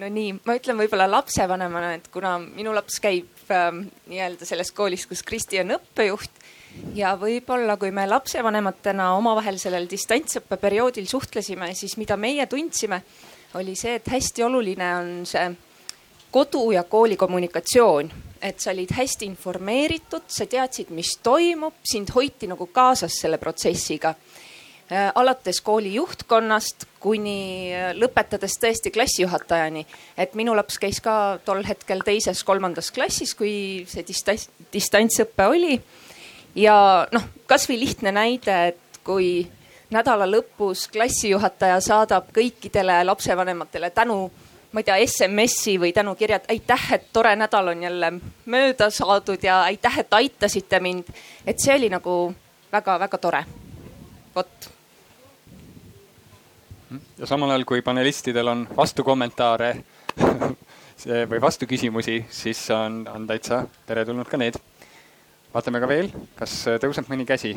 no nii, ma ütlen võib-olla lapsevanemana, et kuna minu laps käib ähm, nii-öelda selles koolis, kus Kristi on õppejuht ja võib-olla kui me lapsevanematena omavahel sellel distantsõppe perioodil suhtlesime, siis mida meie tundsime, oli see, et hästi oluline on see kodu ja kooli kommunikatsioon, et sa olid hästi informeeritud, sa teadsid, mis toimub, sind hoiti nagu kaasas selle protsessiga. Äh, alates kooli juhtkonnast kuni äh, lõpetades tõesti klassijuhatajani. et minu laps käis ka tol hetkel teises-kolmandas klassis, kui see distants, distantsõpe oli. ja noh, kasvõi lihtne näide, et kui nädala lõpus klassijuhataja saadab kõikidele lapsevanematele tänu ma ei tea, SMS-i või tänukirjad, aitäh, et tore nädal on jälle mööda saadud ja aitäh, et aitasite mind. et see oli nagu väga-väga tore. vot ja samal ajal, kui panelistidel on vastukommentaare või vastuküsimusi, siis on, on täitsa teretulnud ka need. vaatame ka veel, kas tõuseb mõni käsi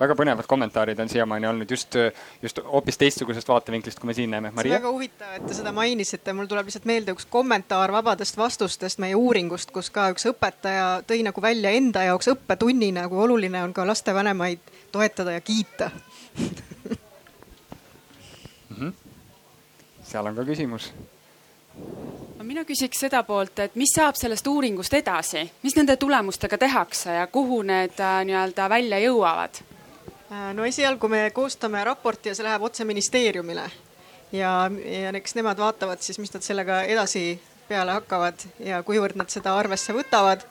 väga põnevad kommentaarid on siiamaani olnud just, just hoopis teistsugusest vaatevinklist, kui me siin näeme. see on väga huvitav, et te seda mainisite, mul tuleb lihtsalt meelde üks kommentaar vabadest vastustest meie uuringust, kus ka üks õpetaja tõi nagu välja enda jaoks õppetunnina, kui oluline on ka lastevanemaid toetada ja kiita mm. -hmm. Seal on ka küsimus mina küsiks seda poolt, et mis saab sellest uuringust edasi, mis nende tulemustega tehakse ja kuhu need äh, nii-öelda välja jõuavad? Äh, no esialgu me koostame raporti ja see läheb otse ministeeriumile ja, ja eks nemad vaatavad siis, mis nad sellega edasi peale hakkavad ja kuivõrd nad seda arvesse võtavad.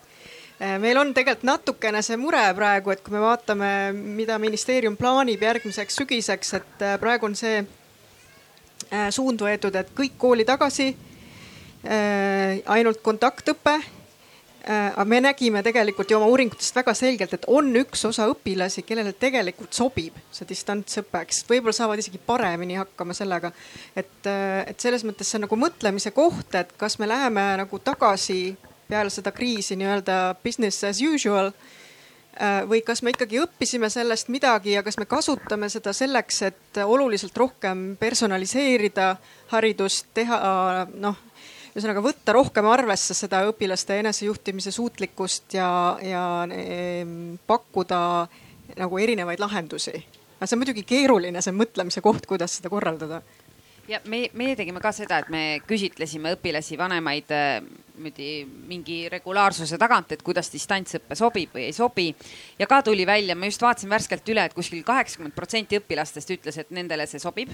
Äh, meil on tegelikult natukene see mure praegu, et kui me vaatame, mida ministeerium plaanib järgmiseks sügiseks, et praegu on see suund võetud, et kõik kooli tagasi. ainult kontaktõpe Äh, aga me nägime tegelikult ju oma uuringutest väga selgelt, et on üks osa õpilasi, kellele tegelikult sobib see distantsõpe, kes võib-olla saavad isegi paremini hakkama sellega. et, äh, et selles mõttes see on nagu mõtlemise koht, et kas me läheme nagu tagasi peale seda kriisi nii-öelda business as usual äh, või kas me ikkagi õppisime sellest midagi ja kas me kasutame seda selleks, et oluliselt rohkem personaliseerida haridust, teha noh ühesõnaga võtta rohkem arvesse seda õpilaste enesejuhtimise suutlikkust ja, ja ehm, pakkuda nagu erinevaid lahendusi. aga see on muidugi keeruline, see mõtlemise koht, kuidas seda korraldada ja me, meie tegime ka seda, et me küsitlesime õpilasi, vanemaid niimoodi mingi regulaarsuse tagant, et kuidas distantsõpe sobib või ei sobi. ja ka tuli välja, ma just vaatasin värskelt üle, et kuskil kaheksakümmend protsenti õpilastest ütles, et nendele see sobib.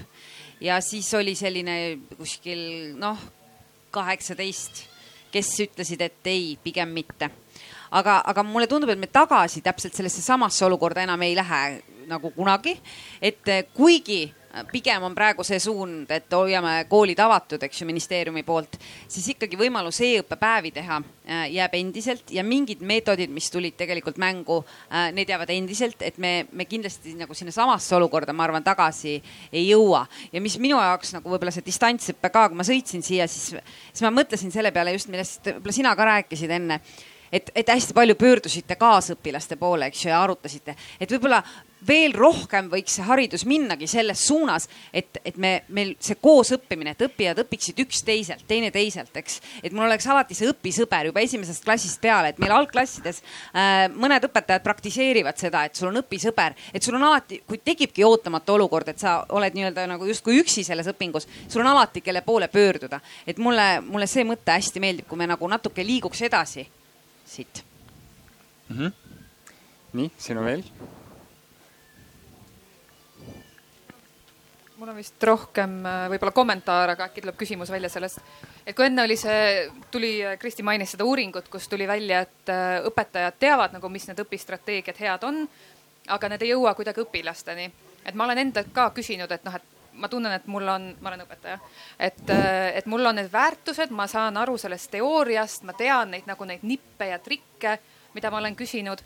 ja siis oli selline kuskil noh, kaheksateist, kes ütlesid, et ei, pigem mitte. aga, aga mulle tundub, et me tagasi täpselt sellesse samasse olukorda enam ei lähe nagu kunagi. et kuigi pigem on praegu see suund, et hoiame koolid avatud, eks ju, ministeeriumi poolt, siis ikkagi võimalus e-õppepäevi teha äh, jääb endiselt ja mingid meetodid, mis tulid tegelikult mängu, äh, need jäävad endiselt, et me, me kindlasti nagu sinnasamasse olukorda, ma arvan, tagasi ei jõua. ja mis minu jaoks nagu võib-olla see distantsõpe ka, kui ma sõitsin siia, siis, siis ma mõtlesin selle peale just, millest võib-olla sina ka rääkisid enne et, et hästi palju pöördusite kaasõpilaste poole, eks ju, ja arutasite, et võib-olla veel rohkem võiks see haridus minnagi selles suunas, et, et me, meil see koosõppimine, et õppijad õpiksid üksteiselt, teineteiselt, eks. et mul oleks alati see õpisõber juba esimesest klassist peale, et meil algklassides äh, mõned õpetajad praktiseerivad seda, et sul on õpisõber, et sul on alati, kui tekibki ootamatu olukord, et sa oled nii-öelda nagu justkui üksi selles õpingus, sul on alati, kelle poole pöörduda. et mulle, mulle see mõte hästi meeldib, kui me nagu natuke liiguks edasi siit mm. -hmm. nii, siin on veel mul on vist rohkem äh, võib-olla kommentaar, aga äkki tuleb küsimus välja sellest. et kui enne oli see, tuli, äh, Kristi mainis seda uuringut, kus tuli välja, et äh, õpetajad teavad nagu, mis need õpistrateegiad head on, aga need ei jõua kuidagi õpilasteni. et ma olen endalt ka küsinud, et noh, et ma tunnen, et mul on, ma olen õpetaja, et, et mul on need väärtused, ma saan aru sellest teooriast, ma tean neid nagu neid nippe ja trikke, mida ma olen küsinud.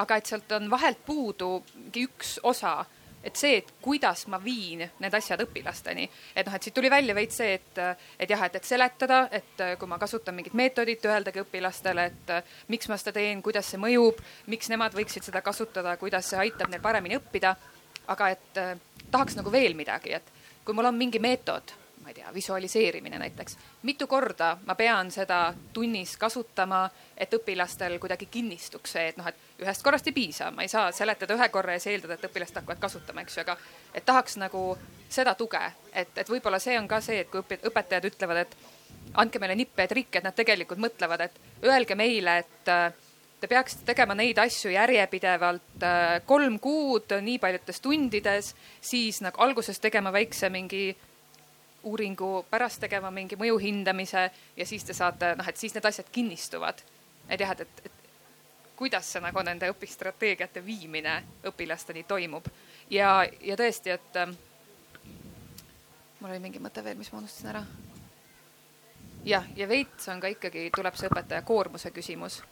aga et sealt on vahelt puudu mingi üks osa et see, et kuidas ma viin need asjad õpilasteni, et noh, et siit tuli välja veits see, et, et jah, et, et seletada, et kui ma kasutan mingit meetodit, öeldagi õpilastele, et miks ma seda teen, kuidas see mõjub, miks nemad võiksid seda kasutada, kuidas see aitab neil paremini õppida. aga et tahaks nagu veel midagi, et kui mul on mingi meetod ma ei tea, visualiseerimine näiteks. mitu korda ma pean seda tunnis kasutama, et õpilastel kuidagi kinnistuks see, et noh, et ühest korrast ei piisa, ma ei saa seletada ühe korra ja siis eeldada, et õpilased hakkavad kasutama, eks ju, aga et tahaks nagu seda tuge, et, et võib-olla see on ka see, et kui õpetajad ütlevad, et andke meile nippe ja trikke, et nad tegelikult mõtlevad, et öelge meile, et te peaksite tegema neid asju järjepidevalt kolm kuud nii paljudes tundides, siis nagu alguses tegema väikse mingi uuringu, pärast tegema mingi mõju hindamise ja siis te saate noh, et siis need asjad kinnistuvad. et jah, et, et, et kuidas see nagu nende õpistrateegiate viimine õpilasteni toimub ja, ja tõesti, et ähm, mul oli mingi mõte veel, mis ma unustasin ära. jah, ja veits on ka ikkagi, tuleb see õpetaja koormuse küsimus.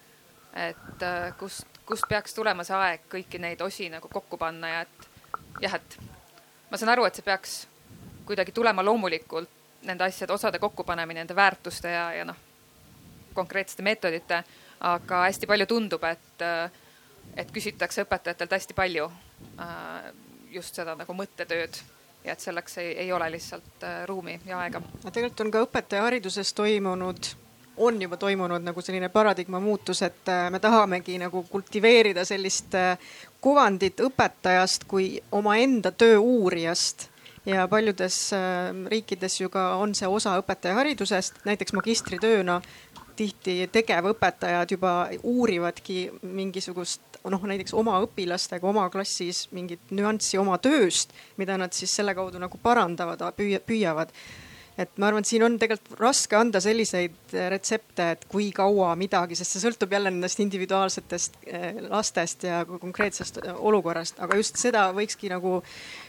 et äh, kust, kust peaks tulema see aeg kõiki neid osi nagu kokku panna ja et jah, et ma saan aru, et see peaks kuidagi tulema loomulikult nende asjade osade kokkupanemine, nende väärtuste ja, ja noh, konkreetsete meetodite. aga hästi palju tundub, et et küsitakse õpetajatelt hästi palju äh, just seda nagu mõttetööd ja et selleks ei, ei ole lihtsalt äh, ruumi ja aega. tegelikult on ka õpetajahariduses toimunud on juba toimunud nagu selline paradigma muutus, et äh, me tahamegi nagu kultiveerida sellist kuvandit õpetajast kui omaenda töö uurijast ja paljudes äh, riikides ju ka on see osa õpetajaharidusest, näiteks magistritööna tihti tegevõpetajad juba uurivadki mingisugust noh, näiteks oma õpilastega oma klassis mingit nüanssi oma tööst, mida nad siis selle kaudu nagu parandavad, püüavad et ma arvan, et siin on tegelikult raske anda selliseid äh, retsepte, et kui kaua midagi, sest see sõltub jälle nendest individuaalsetest äh, lastest ja konkreetsest äh, olukorrast, aga just seda võikski nagu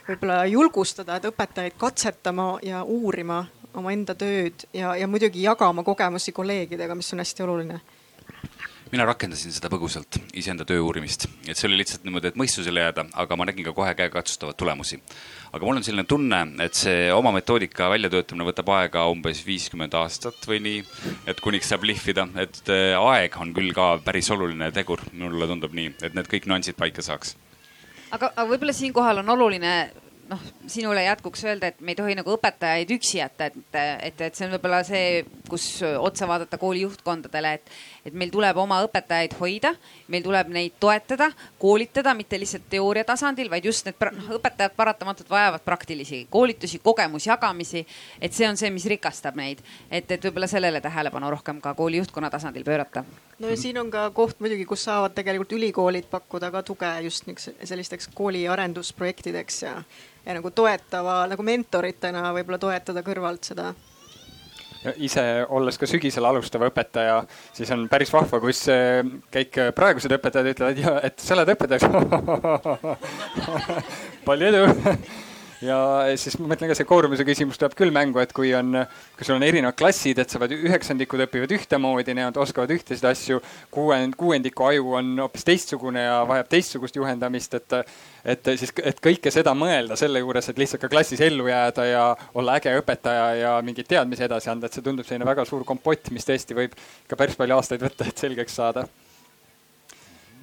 võib-olla julgustada, et õpetajaid katsetama ja uurima omaenda tööd ja, ja muidugi jagama kogemusi kolleegidega, mis on hästi oluline mina rakendasin seda põgusalt, iseenda töö uurimist, et see oli lihtsalt niimoodi, et mõistusele jääda, aga ma nägin ka kohe käegakatsutavaid tulemusi aga mul on selline tunne, et see oma metoodika väljatöötamine võtab aega umbes viiskümmend aastat või nii, et kuniks saab lihvida, et äh, aeg on küll ka päris oluline tegur, mulle tundub nii, et need kõik nüansid paika saaks. aga, aga võib-olla siinkohal on oluline noh, sinule jätkuks öelda, et me ei tohi nagu õpetajaid üksi jätta, et, et, et see on võib-olla see, kus otsa vaadata kooli juhtkondadele, et, et meil tuleb oma õpetajaid hoida, meil tuleb neid toetada, koolitada, mitte lihtsalt teooria tasandil, vaid just need noh, õpetajad paratamatult vajavad praktilisi koolitusi, kogemusi, jagamisi. et see on see, mis rikastab neid, et, et võib-olla sellele tähelepanu rohkem ka kooli juhtkonna tasandil pöörata. No ja siin on ka koht muidugi, kus saavad tegelikult ülikoolid pakkuda ka tuge just sellisteks kooli arendusprojektideks ja, ja nagu toetava nagu mentoritena võib-olla toetada kõrvalt seda. Ise olles ka sügisel alustav õpetaja, siis on päris vahva, kus äh, kõik praegused õpetajad ütlevad ja et sa oled õpetaja. Palju edu ja siis ma mõtlen ka see koormuse küsimus tuleb küll mängu, et kui on, kui sul on erinevad klassid, et saavad üheksandikud õpivad ühtemoodi, nemad oskavad ühtesid asju. kuuend, kuuendiku aju on hoopis teistsugune ja vajab teistsugust juhendamist, et, et siis, et kõike seda mõelda selle juures, et lihtsalt ka klassis ellu jääda ja olla äge õpetaja ja mingeid teadmisi edasi anda, et see tundub selline väga suur kompott, mis tõesti võib ka päris palju aastaid võtta, et selgeks saada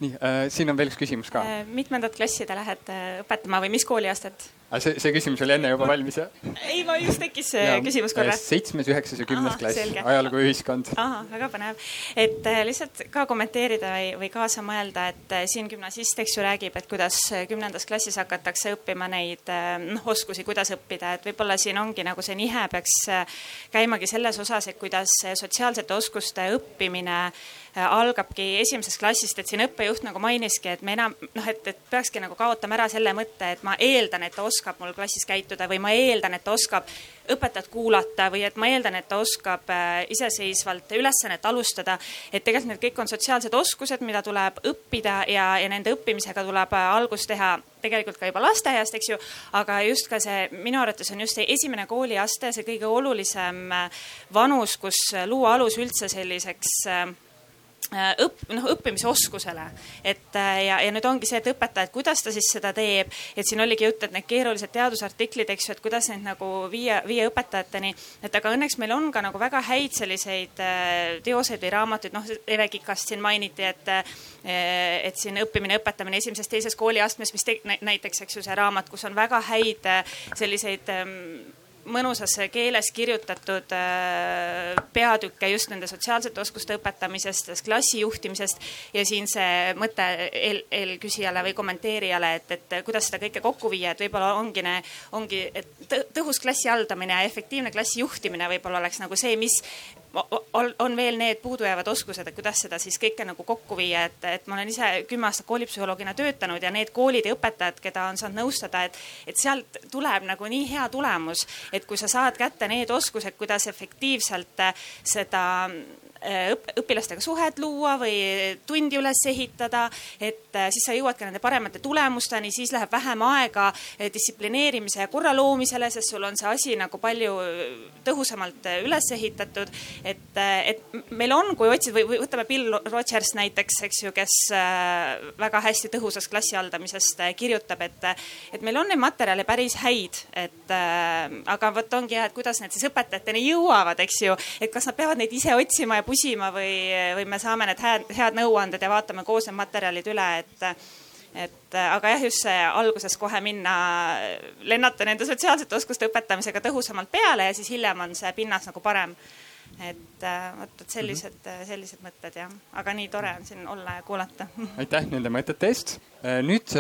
nii äh,, siin on veel üks küsimus ka äh,. mitmendat klassi te lähete õpetama või mis kooliastet? Aga see, see küsimus oli enne juba valmis, jah? ei, ma just tekkis see ja, küsimus korra. seitsmes, üheksas ja kümnes klass, ajalugu ja ühiskond. ahah, väga põnev. et äh, lihtsalt ka kommenteerida või, või kaasa mõelda, et äh, siin gümnasist, eks ju, räägib, et kuidas kümnendas klassis hakatakse õppima neid noh, oskusi, kuidas õppida, et võib-olla siin ongi nagu see nihe peaks käimagi selles osas, et kuidas sotsiaalsete oskuste õppimine algabki esimesest klassist, et siin õppejuht nagu mainiski, et me enam noh, et, et peakski nagu kaotama ära selle mõtte, et ma eeldan, et ta oskab mul klassis käituda või ma eeldan, et ta oskab õpetajat kuulata või et ma eeldan, et ta oskab äh, iseseisvalt ülesannet alustada. et tegelikult need kõik on sotsiaalsed oskused, mida tuleb õppida ja, ja nende õppimisega tuleb äh, algust teha tegelikult ka juba lasteaiast, eks ju. aga just ka see minu arvates on just see esimene kooliaste, see kõige olulisem äh, vanus, kus luua alus üldse selliseks õpp-, noh õppimisoskusele. et äh, ja, ja nüüd ongi see, et õpetaja, et kuidas ta siis seda teeb, et siin oligi jutt, et need keerulised teadusartiklid, eks ju, et kuidas neid nagu viia, viia õpetajateni. et aga õnneks meil on ka nagu väga häid selliseid äh, teoseid või raamatuid, noh Eve Kikast siin mainiti, et et siin õppimine, õpetamine esimeses-teises kooliastmes, mis te, näiteks, eks ju, see raamat, kus on väga häid selliseid ähm, mõnusas keeles kirjutatud äh, peatükke just nende sotsiaalsete oskuste õpetamisest, klassi juhtimisest ja siin see mõte eel, eelküsijale või kommenteerijale, et, et kuidas seda kõike kokku viia, et võib-olla ongi, ongi tõhus klassi haldamine efektiivne klassi juhtimine võib-olla oleks nagu see, mis on veel need puudujäävad oskused, et kuidas seda siis kõike nagu kokku viia, et, et ma olen ise kümme aastat koolipsühholoogina töötanud ja need koolid ja õpetajad, keda on saanud nõustada, et, et sealt tuleb nagu nii hea tulemus, et kui sa saad kätte need oskused, kuidas efektiivselt seda Äh, õp õpilastega suhet luua või tundi üles ehitada, et äh, siis sa jõuad ka nende paremate tulemusteni, siis läheb vähem aega äh, distsiplineerimise ja korra loomisele, sest sul on see asi nagu palju tõhusamalt üles ehitatud. et, et meil on, kui otsida või, või võtame Bill Rogers näiteks, eks ju, kes väga hästi tõhusast klassi haldamisest kirjutab, et, et meil on neid materjale päris häid, et aga vot ongi jah, et kuidas need siis õpetajateni jõuavad, eks ju, et kas nad peavad neid ise otsima ja küsima või, või me saame need head, head nõuanded ja vaatame koos need materjalid üle, et et aga jah, just see alguses kohe minna, lennata nende sotsiaalsete oskuste õpetamisega tõhusamalt peale ja siis hiljem on see pinnas nagu parem et vot, et sellised mm, -hmm. sellised mõtted jah, aga nii tore on siin olla ja kuulata. aitäh nende mõtete eest. nüüd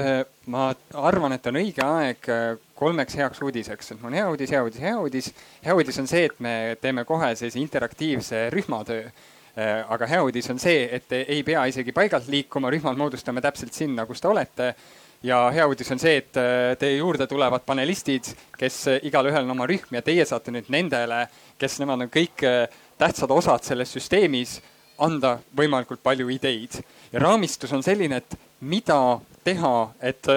ma arvan, et on õige aeg kolmeks heaks uudiseks, et mul on hea uudis, hea uudis, hea uudis. hea uudis on see, et me teeme kohe sellise interaktiivse rühmatöö. aga hea uudis on see, et ei pea isegi paigalt liikuma, rühmad moodustame täpselt sinna, kus te olete ja hea uudis on see, et teie juurde tulevad panelistid, kes igalühel on oma rühm ja teie saate nüüd nendele, kes nemad on kõik tähtsad osad selles süsteemis, anda võimalikult palju ideid. ja raamistus on selline, et mida teha, et,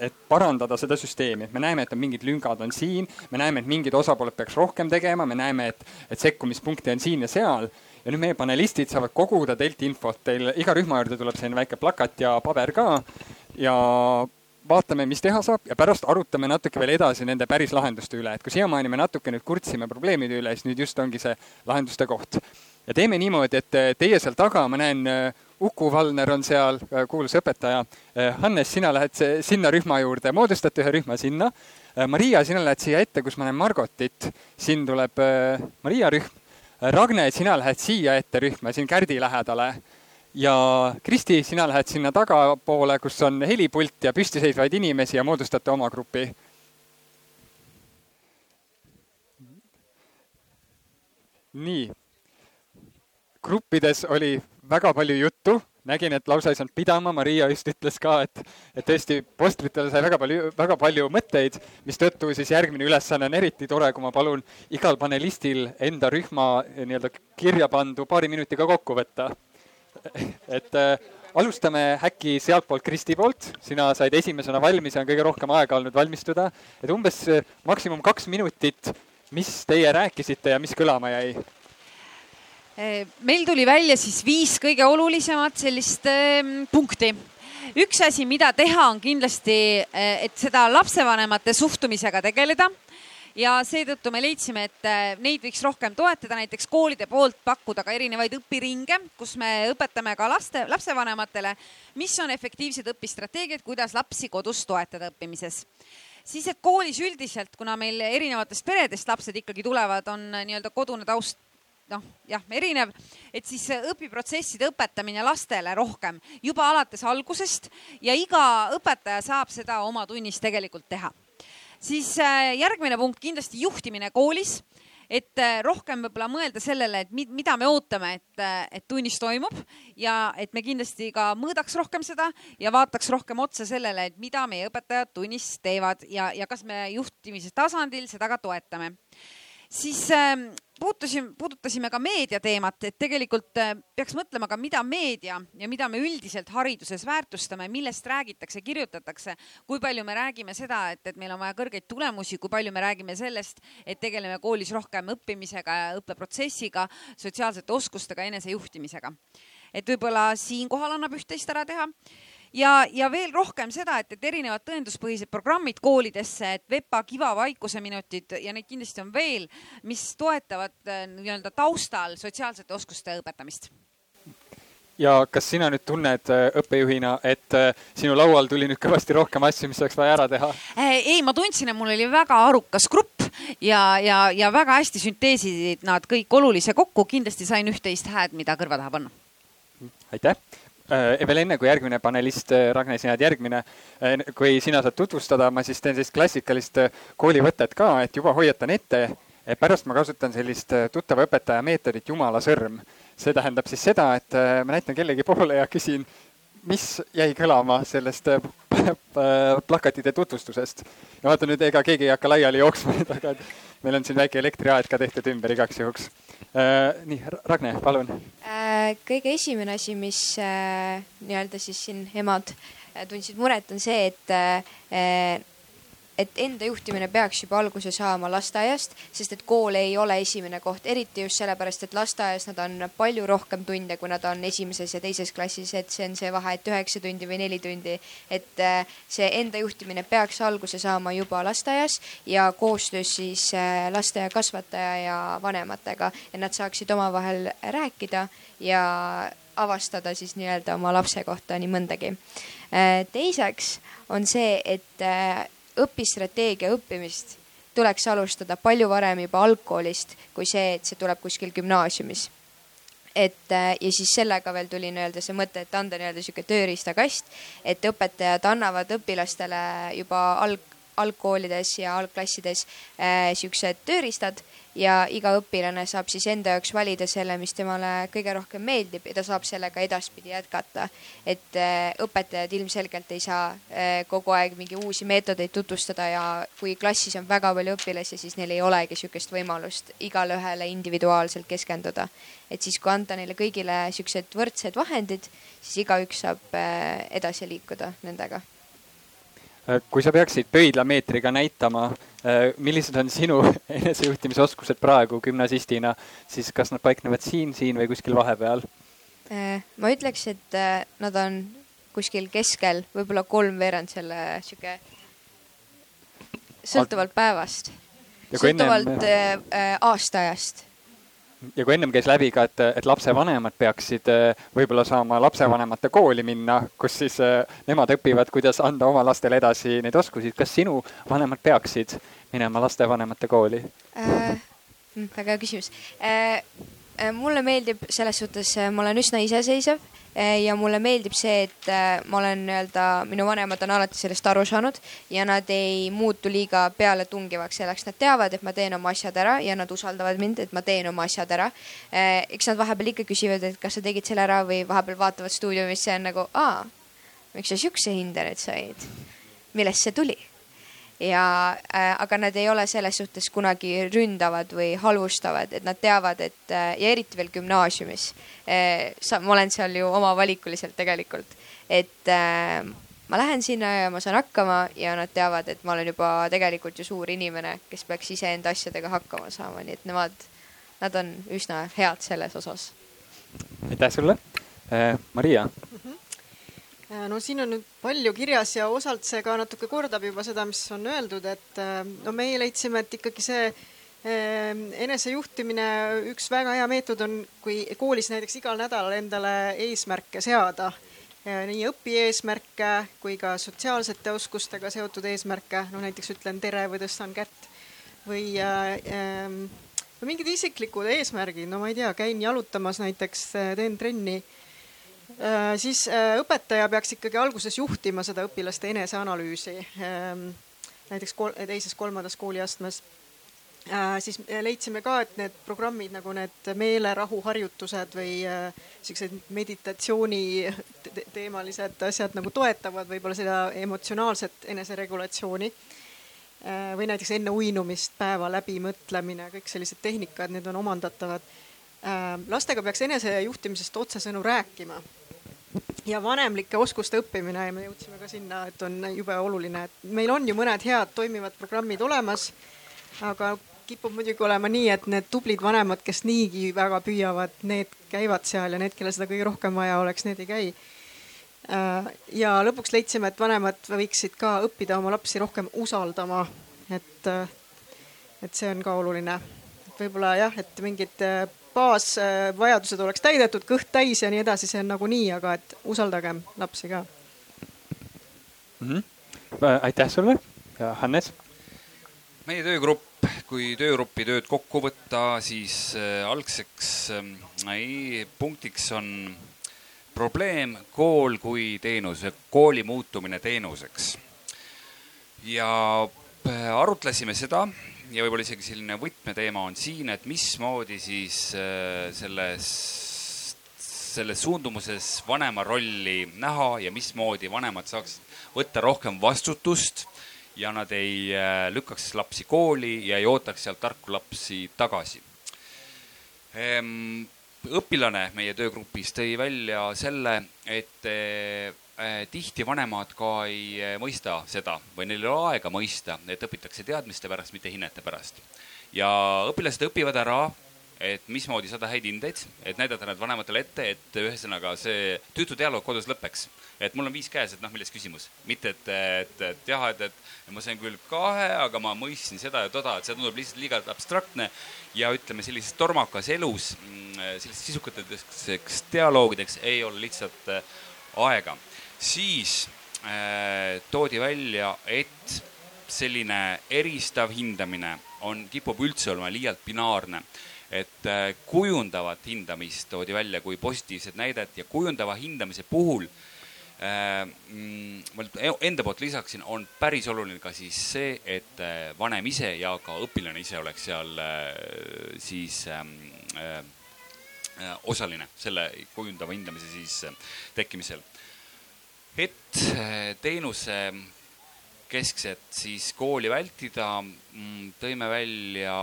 et parandada seda süsteemi, et me näeme, et on mingid lüngad on siin, me näeme, et mingid osapooled peaks rohkem tegema, me näeme, et, et sekkumispunkte on siin ja seal. ja nüüd meie panelistid saavad koguda teilt infot, teil iga rühma juurde tuleb selline väike plakat ja paber ka ja vaatame, mis teha saab ja pärast arutame natuke veel edasi nende päris lahenduste üle, et kui siiamaani me natuke nüüd kurtsime probleemide üle, siis nüüd just ongi see lahenduste koht. ja teeme niimoodi, et eh, teie seal taga, ma näen, eh, Uku Valner on seal, eh, kuulus õpetaja. Hannes, sina lähed sinna rühma juurde, moodustate ühe rühma sinna. Maria, sina lähed siia ette, kus ma näen Margotit, siin tuleb Maria rühm. Ragne, sina lähed siia ette rühma, siin Kärdi lähedale ja Kristi, sina lähed sinna tagapoole, kus on helipult ja püstiseisvaid inimesi ja moodustate oma grupi. nii, gruppides oli väga palju juttu, nägin, et lausa ei saanud pidama, Maria just ütles ka, et, et tõesti postritele sai väga palju, väga palju mõtteid, mistõttu siis järgmine ülesanne on eriti tore, kui ma palun igal panelistil enda rühma nii-öelda kirja pandu paari minutiga kokku võtta et äh, alustame äkki sealtpoolt Kristi poolt, sina said esimesena valmis ja on kõige rohkem aega olnud valmistuda. et umbes äh, maksimum kaks minutit, mis teie rääkisite ja mis kõlama jäi? Äh, meil tuli välja siis viis kõige olulisemat sellist äh, punkti üks asi, mida teha, on kindlasti, äh, et seda lapsevanemate suhtumisega tegeleda ja seetõttu me leidsime, et äh, neid võiks rohkem toetada, näiteks koolide poolt pakkuda ka erinevaid õpiringe, kus me õpetame ka laste, lapsevanematele, mis on efektiivsed õpistrateegiad, kuidas lapsi kodus toetada õppimises. Siis, et koolis üldiselt, kuna meil erinevatest peredest lapsed ikkagi tulevad, on äh, nii-öelda kodune taust noh, jah, erinev, et siis õpiprotsesside õpetamine lastele rohkem juba alates algusest ja iga õpetaja saab seda oma tunnis tegelikult teha siis äh, järgmine punkt kindlasti juhtimine koolis et äh, rohkem võib-olla mõelda sellele, et mida me ootame, et, äh, et tunnis toimub ja et me kindlasti ka mõõdaks rohkem seda ja vaataks rohkem otsa sellele, et mida meie õpetajad tunnis teevad ja, ja kas me juhtimise tasandil seda ka toetame. siis puutusime, puudutasime ka meediateemat, et tegelikult äh, peaks mõtlema ka, mida meedia ja mida me üldiselt hariduses väärtustame, millest räägitakse, kirjutatakse. kui palju me räägime seda, et, et meil on vaja kõrgeid tulemusi, kui palju me räägime sellest, et tegeleme koolis rohkem õppimisega ja õppeprotsessiga, sotsiaalsete oskustega, enesejuhtimisega. et võib-olla siinkohal annab üht-teist ära teha ja, ja veel rohkem seda, et, et erinevad tõenduspõhised programmid koolidesse, et VEPA, Kiva, vaikuseminutid ja neid kindlasti on veel, mis toetavad äh, nii-öelda taustal sotsiaalsete oskuste õpetamist ja kas sina nüüd tunned äh, õppejuhina, et äh, sinu laual tuli nüüd kõvasti rohkem asju, mis oleks vaja ära teha? ei, ma tundsin, et mul oli väga arukas grupp ja, ja, ja väga hästi sünteesisid nad kõik olulise kokku. kindlasti sain üht-teist hääd, mida kõrva taha panna. aitäh Äh, veel enne, kui järgmine panelist, äh, Ragne, sina oled järgmine, äh, kui sina saad tutvustada, ma siis teen sellist klassikalist koolivõtet ka, et juba hoiatan ette, et pärast ma kasutan sellist tuttava õpetaja meetodit Jumala sõrm. see tähendab siis seda, et ma näitan kellegi poole ja küsin, mis jäi kõlama sellest plakatide tutvustusest. ja vaata nüüd, ega keegi ei hakka laiali jooksma nüüd, aga meil on siin väike elektriaed ka tehtud ümber igaks juhuks Äh, nii, Ragne, palun. Äh, kõige esimene asi, mis äh, nii-öelda siis siin emad tundsid muret, on see, et et enda juhtimine peaks juba alguse saama lasteaiast, sest et kool ei ole esimene koht, eriti just sellepärast, et lasteaias nad on palju rohkem tunde, kui nad on esimeses ja teises klassis, et see on see vahe, et üheksa tundi või neli tundi. et äh, see enda juhtimine peaks alguse saama juba lasteaias ja koostöös siis äh, lasteaiakasvataja ja vanematega, et nad saaksid omavahel rääkida ja avastada siis nii-öelda oma lapse kohta nii mõndagi. Äh, teiseks on see, et õpistrateegia õppimist tuleks alustada palju varem juba algkoolist, kui see, et see tuleb kuskil gümnaasiumis. et äh, ja siis sellega veel tuli nii-öelda see mõte, et anda nii-öelda sihuke tööriistakast, et õpetajad annavad õpilastele juba alg, algkoolides ja algklassides äh, siuksed tööriistad ja iga õpilane saab siis enda jaoks valida selle, mis temale kõige rohkem meeldib ja ta saab sellega edaspidi jätkata. et äh, õpetajad ilmselgelt ei saa äh, kogu aeg mingi uusi meetodeid tutvustada ja kui klassis on väga palju õpilasi, siis neil ei olegi sihukest võimalust igale ühele individuaalselt keskenduda. et siis, kui anda neile kõigile siuksed võrdsed vahendid, siis igaüks saab edasi liikuda nendega kui sa peaksid pöidlameetriga näitama, Äh, millised on sinu enesejuhtimisoskused praegu gümnasistina, siis kas nad paiknevad siin, siin või kuskil vahepeal? Äh, ma ütleks, et äh, nad on kuskil keskel, võib-olla kolmveerand selle sihuke, sõltuvalt päevast, sõltuvalt ennem... aastaajast ja kui ennem käis läbi ka, et, et lapsevanemad peaksid eh, võib-olla saama lapsevanemate kooli minna, kus siis eh, nemad õpivad, kuidas anda oma lastele edasi neid oskusi. kas sinu vanemad peaksid minema lastevanemate kooli äh,? väga hea küsimus äh,. mulle meeldib selles suhtes, ma olen üsna iseseisev ja mulle meeldib see, et eh, ma olen nii-öelda, minu vanemad on alati sellest aru saanud ja nad ei muutu liiga pealetungivaks selleks, nad teavad, et ma teen oma asjad ära ja nad usaldavad mind, et ma teen oma asjad ära. Eh, eks nad vahepeal ikka küsivad, et kas sa tegid selle ära või vahepeal vaatavad stuudiumisse ja on nagu, aa, miks sa siukse hinde nüüd said? millest see tuli? Ja äh,, aga nad ei ole selles suhtes kunagi ründavad või halvustavad, et nad teavad, et äh, ja eriti veel gümnaasiumis äh,. sa, ma olen seal ju omavalikuliselt tegelikult, et äh, ma lähen sinna ja ma saan hakkama ja nad teavad, et ma olen juba tegelikult ju suur inimene, kes peaks iseenda asjadega hakkama saama, nii et nemad, nad on üsna head selles osas. aitäh sulle äh,, Maria mm. -hmm no siin on nüüd palju kirjas ja osalt see ka natuke kordab juba seda, mis on öeldud, et äh, no meie leidsime, et ikkagi see äh, enesejuhtimine, üks väga hea meetod on, kui koolis näiteks igal nädalal endale eesmärke seada. nii õpieesmärke kui ka sotsiaalsete oskustega seotud eesmärke, no näiteks ütlen tere või tõstan kätt või äh, või mingid isiklikud eesmärgid, no ma ei tea, käin jalutamas näiteks, teen trenni Äh, siis äh, õpetaja peaks ikkagi alguses juhtima seda õpilaste eneseanalüüsi. Ähm, näiteks kol teises, kolmandas kooliastmes. Äh, siis leidsime ka, et need programmid nagu need meelerahuharjutused või siuksed meditatsiooni teemalised asjad nagu toetavad võib-olla seda emotsionaalset eneseregulatsiooni või näiteks enne uinumist päeva läbimõtlemine, kõik sellised tehnikad, need on omandatavad. lastega peaks enesejuhtimisest otsesõnu rääkima ja vanemlike oskuste õppimine ja me jõudsime ka sinna, et on jube oluline, et meil on ju mõned head toimivad programmid olemas. aga kipub muidugi olema nii, et need tublid vanemad, kes niigi väga püüavad, need käivad seal ja need, kellel seda kõige rohkem vaja oleks, need ei käi. Äh, ja lõpuks leidsime, et vanemad võiksid ka õppida oma lapsi rohkem usaldama. et, et see on ka oluline. võib-olla jah, et mingid äh, baasvajadused oleks täidetud, kõht täis ja nii edasi, see on nagunii, aga et usaldagem lapsi ka mm. -hmm. aitäh sulle ja Hannes. meie töögrupp, kui töögrupi tööd kokku võtta, siis äh, algseks äh, punktiks on probleem kool kui teenus, kooli muutumine teenuseks. ja äh, arutlesime seda ja võib-olla isegi selline võtmeteema on siin, et mismoodi siis äh, selles, selles suundumuses vanema rolli näha ja mismoodi vanemad saaksid võtta rohkem vastutust ja nad ei äh, lükkaks lapsi kooli ja ei ootaks sealt tarku lapsi tagasi. Ehm, õpilane meie töögrupis tõi välja selle, et äh, äh, tihti vanemad ka ei äh, mõista seda või neil ei ole aega mõista, et õpitakse teadmiste pärast, mitte hinnete pärast. ja õpilased õpivad ära et mismoodi saada häid hindeid, et näidata need vanematele ette, et ühesõnaga see tüütu dialoog kodus lõpeks. et mul on viis käes, et noh, milles küsimus, mitte et, et, et jah, et, et ma sain küll kahe, aga ma mõistsin seda ja toda, et see tundub lihtsalt liiga abstraktne ja ütleme, sellises tormakas elus mm, sellisteks sisukateks dialoogideks ei ole lihtsalt äh, aega. Siis äh, toodi välja, et selline eristav hindamine on, kipub üldse olema liialt binaarne et äh, kujundavat hindamist toodi välja kui positiivset näidet ja kujundava hindamise puhul äh, mm, ma e-, enda poolt lisaksin, on päris oluline ka siis see, et äh, vanem ise ja ka õpilane ise oleks seal siis ähm, osaline selle kujundava hindamise siis tekkimisel. Et teenuse keskset siis kooli vältida, mm, tõime välja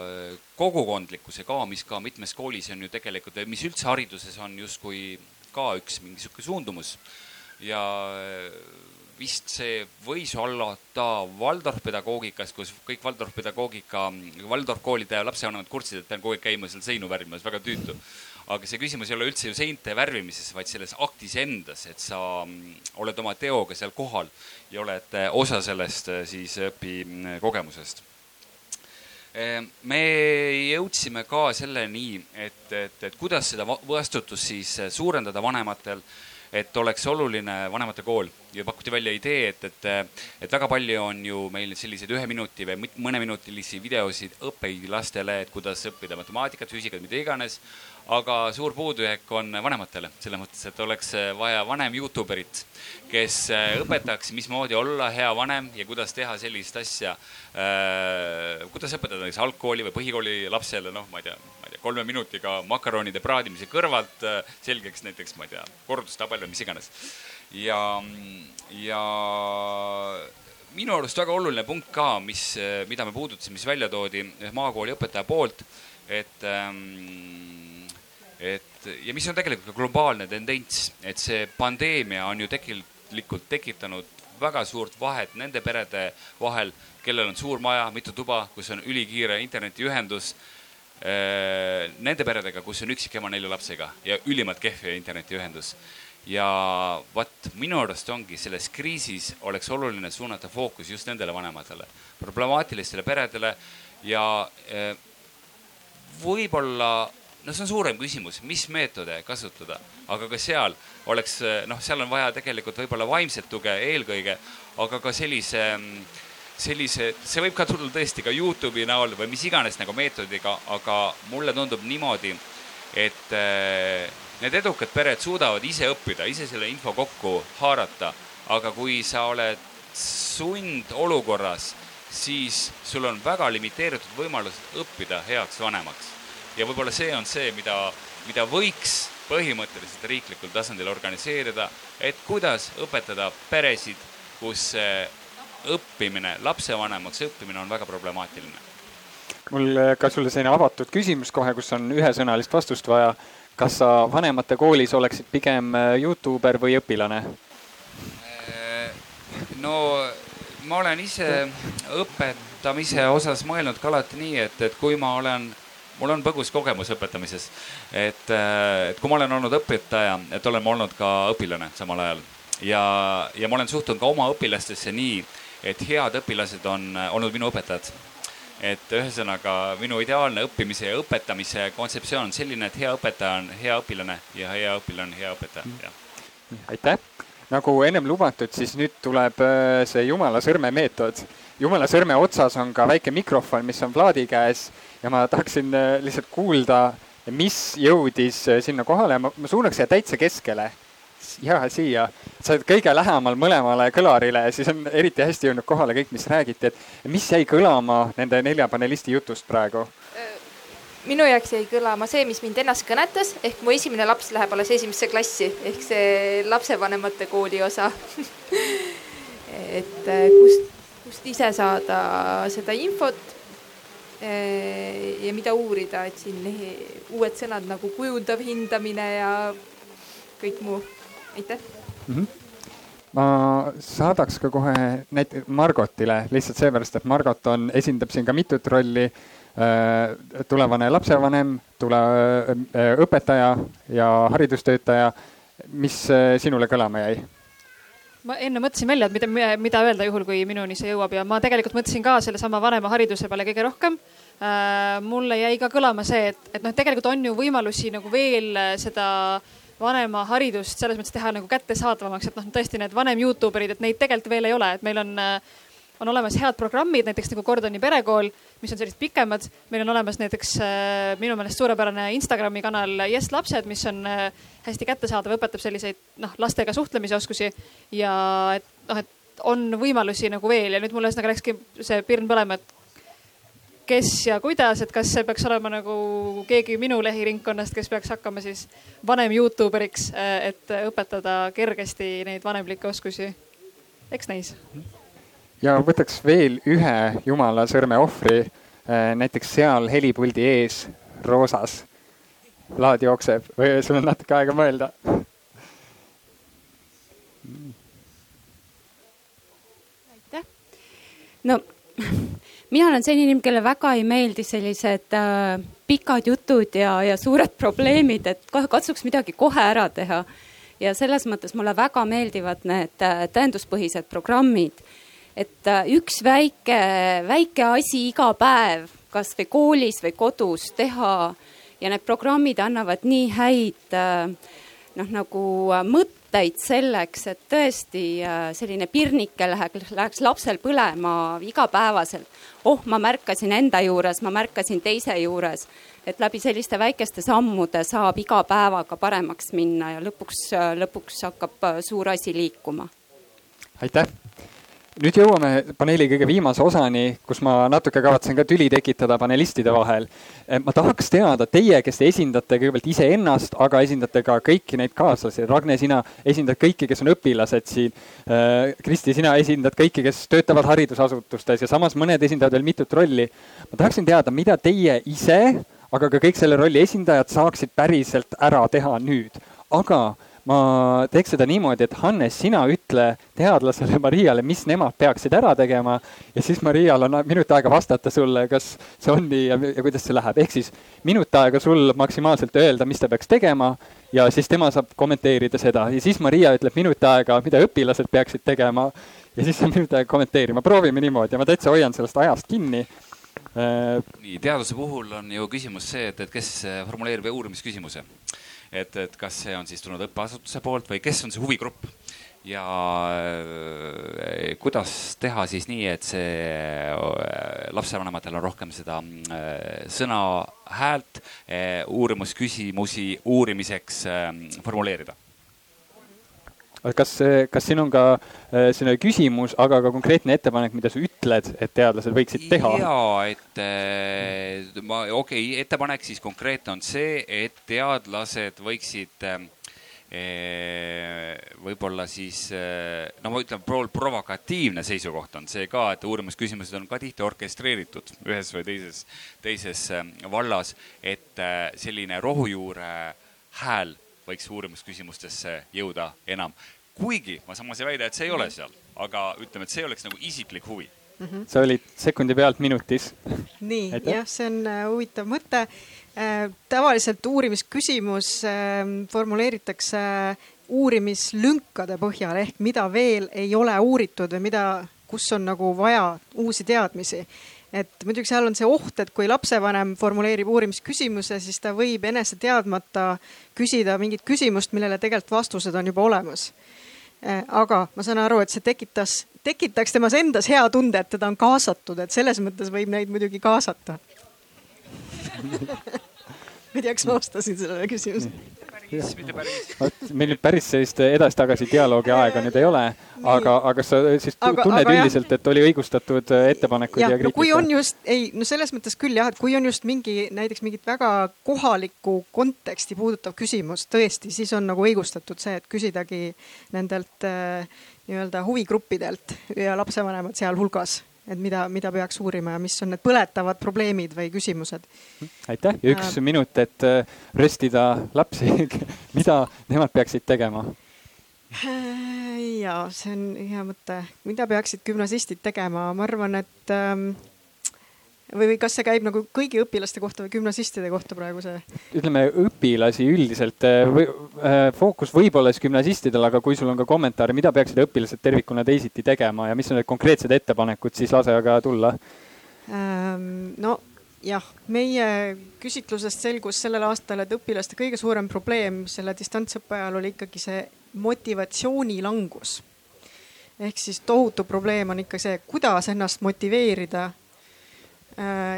äh, kogukondlikkuse ka, mis ka mitmes koolis on ju tegelikult, mis üldse hariduses on justkui ka üks mingi sihuke suundumus. ja vist see võis olla ta Waldorf pedagoogikas, kus kõik Waldorf pedagoogika, Waldorf koolide lapsevanemad kurtsid, et pean kogu aeg käima seal seinu värvimas, väga tüütu aga see küsimus ei ole üldse ju seinte värvimises, vaid selles aktis endas, et sa mm, oled oma teoga seal kohal ja oled äh, osa sellest äh, siis õpikogemusest. Äh, me jõudsime ka selleni, et, et, et kuidas seda vastutust siis suurendada vanematel et oleks oluline vanemate kool ja pakuti välja idee, et, et, et väga palju on ju meil selliseid ühe minuti või mõneminutilisi videosid õpilastele, et kuidas õppida matemaatikat, füüsikat, mida iganes aga suur puudujääk on vanematele, selles mõttes, et oleks vaja vanem Youtube erit, kes äh, õpetaks, mismoodi olla hea vanem ja kuidas teha sellist asja äh,. kuidas õpetada näiteks algkooli või põhikooli lapsele, noh, ma ei tea, ma ei tea, kolme minutiga makaronide praadimise kõrvalt äh, selgeks näiteks, ma ei tea, kordustabel või mis iganes. ja, ja minu arust väga oluline punkt ka, mis, mida me puudutasime, mis välja toodi maakooli õpetaja poolt, et ähm, et ja mis on tegelikult ka globaalne tendents, et see pandeemia on ju tegelikult tekitanud väga suurt vahet nende perede vahel, kellel on suur maja, mitu tuba, kus on ülikiire internetiühendus. Äh, nende peredega, kus on üksikema nelja lapsega ja ülimalt kehv internetiühendus. ja vot minu arust ongi selles kriisis oleks oluline suunata fookus just nendele vanematele, problemaatilistele peredele ja äh, võib-olla no see on suurem küsimus, mis meetode kasutada, aga ka seal oleks noh, seal on vaja tegelikult võib-olla vaimset tuge eelkõige, aga ka sellise, sellise, see võib ka tulla tõesti ka Youtube'i näol või mis iganes nagu meetodiga, aga mulle tundub niimoodi, et eh, need edukad pered suudavad ise õppida, ise selle info kokku haarata, aga kui sa oled sundolukorras, siis sul on väga limiteeritud võimalus õppida heaks vanemaks ja võib-olla see on see, mida, mida võiks põhimõtteliselt riiklikul tasandil organiseerida, et kuidas õpetada peresid, kus õppimine, lapsevanemaks õppimine on väga problemaatiline. mul ka sulle selline avatud küsimus kohe, kus on ühesõnalist vastust vaja. kas sa vanemate koolis oleksid pigem Youtuber või õpilane? no ma olen ise õpetamise osas mõelnud ka alati nii, et, et kui ma olen mul on põgus kogemus õpetamises. et, äh, et kui ma olen olnud õpetaja, et olen ma olnud ka õpilane samal ajal ja, ja ma olen suhtunud ka oma õpilastesse nii, et head õpilased on äh, olnud minu õpetajad et ühesõnaga minu ideaalne õppimise ja õpetamise kontseptsioon on selline, et hea õpetaja on hea õpilane ja hea õpilane on hea õpetaja, mm. aitäh, nagu ennem lubatud, siis nüüd tuleb äh, see jumala sõrme meetod. jumala sõrme otsas on ka väike mikrofon, mis on Vladi käes ja ma tahaksin äh, lihtsalt kuulda, mis jõudis äh, sinna kohale, ma, ma suunaks siia täitsa keskele. ja siia, sa oled kõige lähemal mõlemale kõlarile, siis on eriti hästi jõudnud kohale kõik, mis räägiti, et mis jäi kõlama nende nelja panelisti jutust praegu? minu jaoks jäi kõlama see, mis mind ennast kõnetas, ehk mu esimene laps läheb alles esimesse klassi. Ehk see lapsevanemate kooli osa. Et äh, kust, kust ise saada seda infot ja mida uurida, et siin uued sõnad nagu kujundav hindamine ja kõik muu. aitäh mm. -hmm. ma saadaks ka kohe näiteks Margotile lihtsalt seepärast, et Margot on, esindab siin ka mitut rolli. tulevane lapsevanem, tule õpetaja ja haridustöötaja. mis sinule kõlama jäi? Ma enne mõtlesin välja, et mida, mida öelda juhul, kui minuni see jõuab ja ma tegelikult mõtlesin ka sellesama vanemahariduse peale kõige rohkem äh,. mulle jäi ka kõlama see, et, et noh, tegelikult on ju võimalusi nagu veel seda vanemaharidust selles mõttes teha nagu kättesaadavamaks, et noh, tõesti need vanem Youtube erid, et neid tegelikult veel ei ole, et meil on äh, on olemas head programmid, näiteks nagu Gordoni perekool, mis on sellised pikemad. meil on olemas näiteks äh, minu meelest suurepärane Instagrami kanal Yes lapsed, mis on äh, hästi kättesaadav, õpetab selliseid noh, lastega suhtlemise oskusi ja et noh, et on võimalusi nagu veel ja nüüd mul ühesõnaga läkski see pirn põlema, et kes ja kuidas, et kas see peaks olema nagu keegi minu lehiringkonnast, kes peaks hakkama siis vanem Youtube eriks, äh, et õpetada kergesti neid vanemlikke oskusi. eks näis ja võtaks veel ühe jumala sõrme ohvri, äh, näiteks seal helipuldi ees roosas. laad jookseb või sul on natuke aega mõelda? aitäh. no mina olen selline inimene, kellele väga ei meeldi sellised äh, pikad jutud ja, ja suured probleemid, et kohe katsuks midagi kohe ära teha. ja selles mõttes mulle väga meeldivad need äh, tõenduspõhised programmid et äh, üks väike, väike asi iga päev, kasvõi koolis või kodus teha ja need programmid annavad nii häid äh, noh, nagu äh, mõtteid selleks, et tõesti selline pirnike läheks, läheks lapsel põlema igapäevaselt. oh, ma märkasin enda juures, ma märkasin teise juures, et läbi selliste väikeste sammude saab iga päevaga paremaks minna ja lõpuks, lõpuks hakkab suur asi liikuma. aitäh nüüd jõuame paneeli kõige viimase osani, kus ma natuke kavatsen ka tüli tekitada panelistide vahel. Eh, ma tahaks teada, teie, kes te esindate kõigepealt iseennast, aga esindate ka kõiki neid kaaslasi. Ragne, sina esindad kõiki, kes on õpilased siin. Eh, Kristi, sina esindad kõiki, kes töötavad haridusasutustes ja samas mõned esindavad veel mitut rolli. ma tahaksin teada, mida teie ise, aga ka kõik selle rolli esindajad saaksid päriselt ära teha nüüd. aga ma teeks seda niimoodi, et Hannes, sina ütle teadlasele Mariale, mis nemad peaksid ära tegema ja siis Marial on minut aega vastata sulle, kas see on nii ja, ja kuidas see läheb, ehk siis minut aega sul maksimaalselt öelda, mis ta peaks tegema ja siis tema saab kommenteerida seda. Ja siis Maria ütleb minut aega, mida õpilased peaksid tegema ja siis saab minut aega kommenteerima, proovime niimoodi. Ja ma täitsa hoian sellest ajast kinni. Nii, teaduse puhul on ju küsimus see, et, et kes formuleerib uurimisküsimuse et, et kas see on siis tulnud õppeasutuse poolt või kes on see huvigrupp? Ja äh, kuidas teha siis nii, et see äh, lapsevanematel on rohkem seda äh, sõna häält uurimusküsimusi uurimiseks formuleerida kas, kas siin on ka äh, selline küsimus, aga ka konkreetne ettepanek, mida sa ütled, et teadlased võiksid teha? ja, et äh, ma, okei okay,, ettepanek siis konkreetne on see, et teadlased võiksid võib-olla siis, no ma ütlen, provokatiivne seisukoht on see ka, et uurimusküsimused on ka tihti orkestreeritud ühes või teises, teises vallas, et selline rohujuure hääl võiks uurimusküsimustesse jõuda enam. kuigi ma samas ei väida, et see ei ole seal, aga ütleme, et see oleks nagu isiklik huvi mm. -hmm. sa olid sekundi pealt minutis. nii, jah, see on äh, huvitav mõte äh,. tavaliselt uurimisküsimus äh, formuleeritakse uurimislünkade põhjal ehk mida veel ei ole uuritud või mida, kus on nagu vaja uusi teadmisi et muidugi seal on see oht, et kui lapsevanem formuleerib uurimisküsimuse, siis ta võib enese teadmata küsida mingit küsimust, millele tegelikult vastused on juba olemas. Eh, aga ma saan aru, et see tekitas, tekitaks temas endas hea tunde, et teda on kaasatud, et selles mõttes võib neid muidugi kaasata ma ei tea, kas ma vastasin sellele küsimusele päris, mitte päris. meil nüüd päris sellist edasi-tagasi dialoogi aega nüüd ei ole, aga, aga sa siis aga, tunned aga üldiselt, et oli õigustatud äh, ettepanekuid ja, ja kriitika? No, kui on just, ei, no selles mõttes küll jah, et kui on just mingi näiteks mingit väga kohalikku konteksti puudutav küsimus, tõesti, siis on nagu õigustatud see, et küsidagi nendelt äh, nii-öelda huvigruppidelt ja lapsevanemad sealhulgas et mida, mida peaks uurima ja mis on need põletavad probleemid või küsimused. aitäh ja üks äh, minut, et äh, röstida lapsi mida nemad peaksid tegema? ja see on hea mõte, mida peaksid gümnasistid tegema, ma arvan, et ähm, või, või kas see käib nagu kõigi õpilaste kohta või gümnasistide kohta praegu see? ütleme õpilasi üldiselt äh, või äh, fookus võib olla siis gümnasistidel, aga kui sul on ka kommentaare, mida peaksid õpilased tervikuna teisiti tegema ja mis on need konkreetsed ettepanekud, siis lase aga tulla ähm,. no jah, meie küsitlusest selgus sellel aastal, et õpilaste kõige suurem probleem selle distantsõppe ajal oli ikkagi see motivatsiooni langus. ehk siis tohutu probleem on ikka see, kuidas ennast motiveerida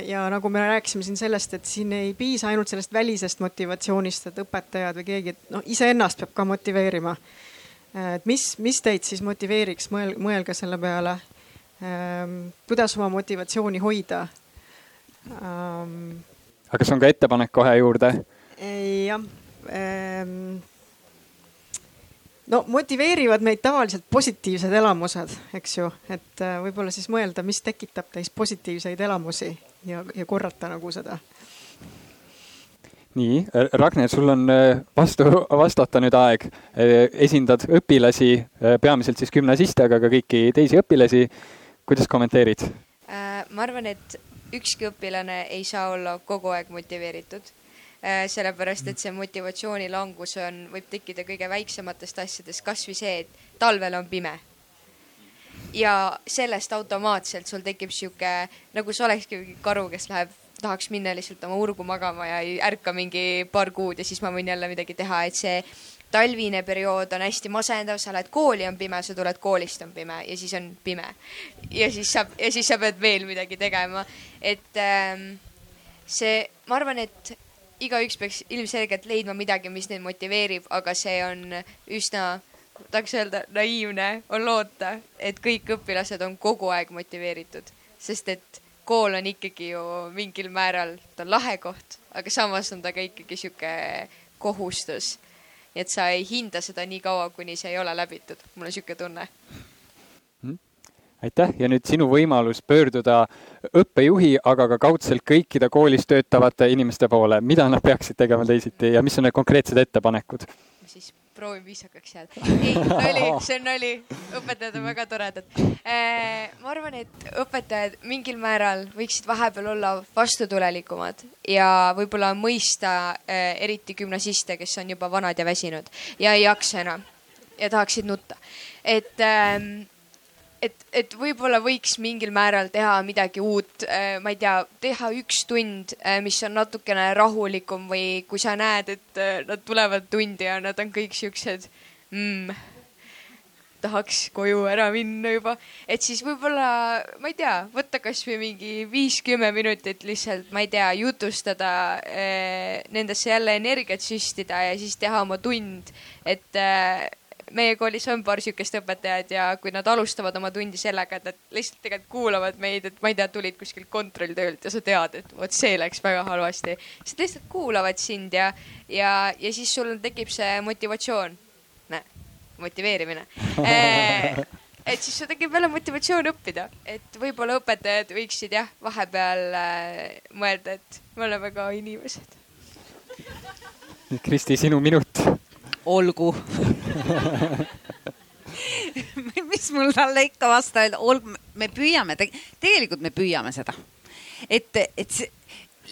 ja nagu me rääkisime siin sellest, et siin ei piisa ainult sellest välisest motivatsioonist, et õpetajad või keegi, et noh, iseennast peab ka motiveerima. Äh, et mis, mis teid siis motiveeriks, mõel-, mõelge selle peale. Ähm, kuidas oma motivatsiooni hoida. Ähm, aga kas on ka ettepanek kohe juurde? jah ähm, no motiveerivad meid tavaliselt positiivsed elamused, eks ju, et äh, võib-olla siis mõelda, mis tekitab teis positiivseid elamusi ja, ja korrata nagu seda. nii, Ragnar, sul on äh, vastu, vastata nüüd aeg. Äh, esindad õpilasi, peamiselt siis gümnasiste, aga ka kõiki teisi õpilasi. kuidas kommenteerid? ma arvan, et ükski õpilane ei saa olla kogu aeg motiveeritud sellepärast et see motivatsiooni langus on, võib tekkida kõige väiksematest asjadest, kasvõi see, et talvel on pime. ja sellest automaatselt sul tekib sihuke, nagu sa olekski mingi karu, kes läheb, tahaks minna lihtsalt oma urgu magama ja ei ärka mingi paar kuud ja siis ma võin jälle midagi teha, et see talvine periood on hästi masendav, sa lähed kooli, on pime, sa tuled koolist, on pime ja siis on pime. ja siis saab ja siis sa pead veel midagi tegema, et ähm, see, ma arvan, et igaüks peaks ilmselgelt leidma midagi, mis neid motiveerib, aga see on üsna, tahaks öelda, naiivne on loota, et kõik õpilased on kogu aeg motiveeritud, sest et kool on ikkagi ju mingil määral, ta on lahe koht, aga samas on ta ka ikkagi sihuke kohustus. et sa ei hinda seda nii kaua, kuni see ei ole läbitud, mul on sihuke tunne aitäh ja nüüd sinu võimalus pöörduda õppejuhi, aga ka kaudselt kõikide koolis töötavate inimeste poole, mida nad peaksid tegema teisiti ja mis on need konkreetsed ettepanekud? siis proovin viisakaks jääda. ei, nali, see on nali. õpetajad on väga toredad. Äh, ma arvan, et õpetajad mingil määral võiksid vahepeal olla vastutulelikumad ja võib-olla mõista äh, eriti gümnasiste, kes on juba vanad ja väsinud ja ei jaksa enam ja tahaksid nutta. et ähm, et, et võib-olla võiks mingil määral teha midagi uut, äh, ma ei tea, teha üks tund, äh, mis on natukene rahulikum või kui sa näed, et äh, nad tulevad tundi ja nad on kõik siuksed mm, tahaks koju ära minna juba, et siis võib-olla, ma ei tea, võtta kasvõi mingi viis-kümme minutit lihtsalt, ma ei tea, jutustada nendesse jälle energiat süstida ja siis teha oma tund, et meie koolis on paar sihukest õpetajat ja kui nad alustavad oma tundi sellega, et nad lihtsalt tegelikult kuulavad meid, et ma ei tea, tulid kuskilt kontrolltöölt ja sa tead, et vot see läks väga halvasti. siis nad lihtsalt kuulavad sind ja, ja, ja siis sul tekib see motivatsioon. näe, motiveerimine e et siis sul tekib jälle motivatsioon õppida, et võib-olla õpetajad võiksid jah, vahepeal äh, mõelda, et me oleme ka inimesed. Kristi, sinu minut olgu. Mis mul talle ikka vastu öelda, olgu, me püüame. Te, tegelikult me püüame seda, et, et see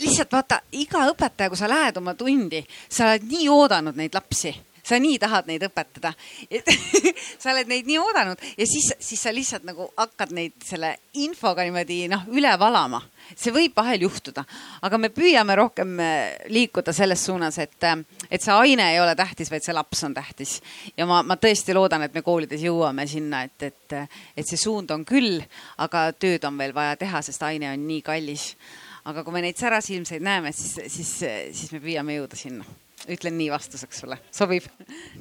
lihtsalt vaata iga õpetaja, kui sa lähed oma tundi, sa oled nii oodanud neid lapsi sa nii tahad neid õpetada, et sa oled neid nii oodanud ja siis, siis sa lihtsalt nagu hakkad neid selle infoga niimoodi noh, üle valama. see võib vahel juhtuda, aga me püüame rohkem äh, liikuda selles suunas, et, äh, et see aine ei ole tähtis, vaid see laps on tähtis. ja ma, ma tõesti loodan, et me koolides jõuame sinna, et, et, et see suund on küll, aga tööd on veel vaja teha, sest aine on nii kallis. aga kui me neid särasilmseid näeme, siis, siis, siis me püüame jõuda sinna ütlen nii vastuseks sulle, sobib?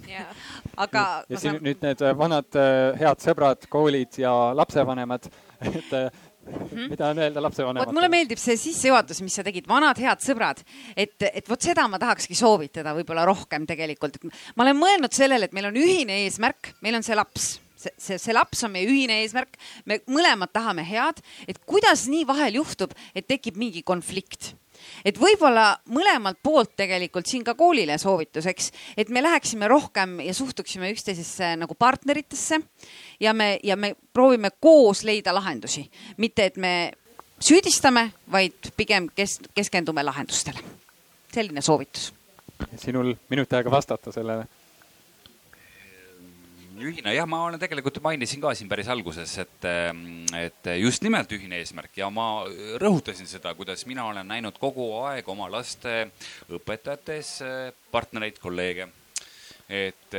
aga. ja siin saan... nüüd need äh, vanad äh, head sõbrad, koolid ja lapsevanemad, et Mm -hmm. mida on öelda lapsevanematele? mulle meeldib see sissejuhatus, mis sa tegid, vanad head sõbrad, et, et vot seda ma tahakski soovitada võib-olla rohkem tegelikult. ma olen mõelnud sellele, et meil on ühine eesmärk, meil on see laps, see, see, see laps on meie ühine eesmärk, me mõlemad tahame head, et kuidas nii vahel juhtub, et tekib mingi konflikt et võib-olla mõlemalt poolt tegelikult siin ka koolile soovituseks, et me läheksime rohkem ja suhtuksime üksteisesse nagu partneritesse ja me, ja me proovime koos leida lahendusi, mitte et me süüdistame, vaid pigem kes, keskendume lahendustele. selline soovitus. sinul minut aega vastata sellele ühine, jah, ma olen tegelikult mainisin ka siin päris alguses, et, et just nimelt ühine eesmärk. Ja ma rõhutasin seda, kuidas mina olen näinud kogu aeg oma laste õpetajates partnereid, kolleege. et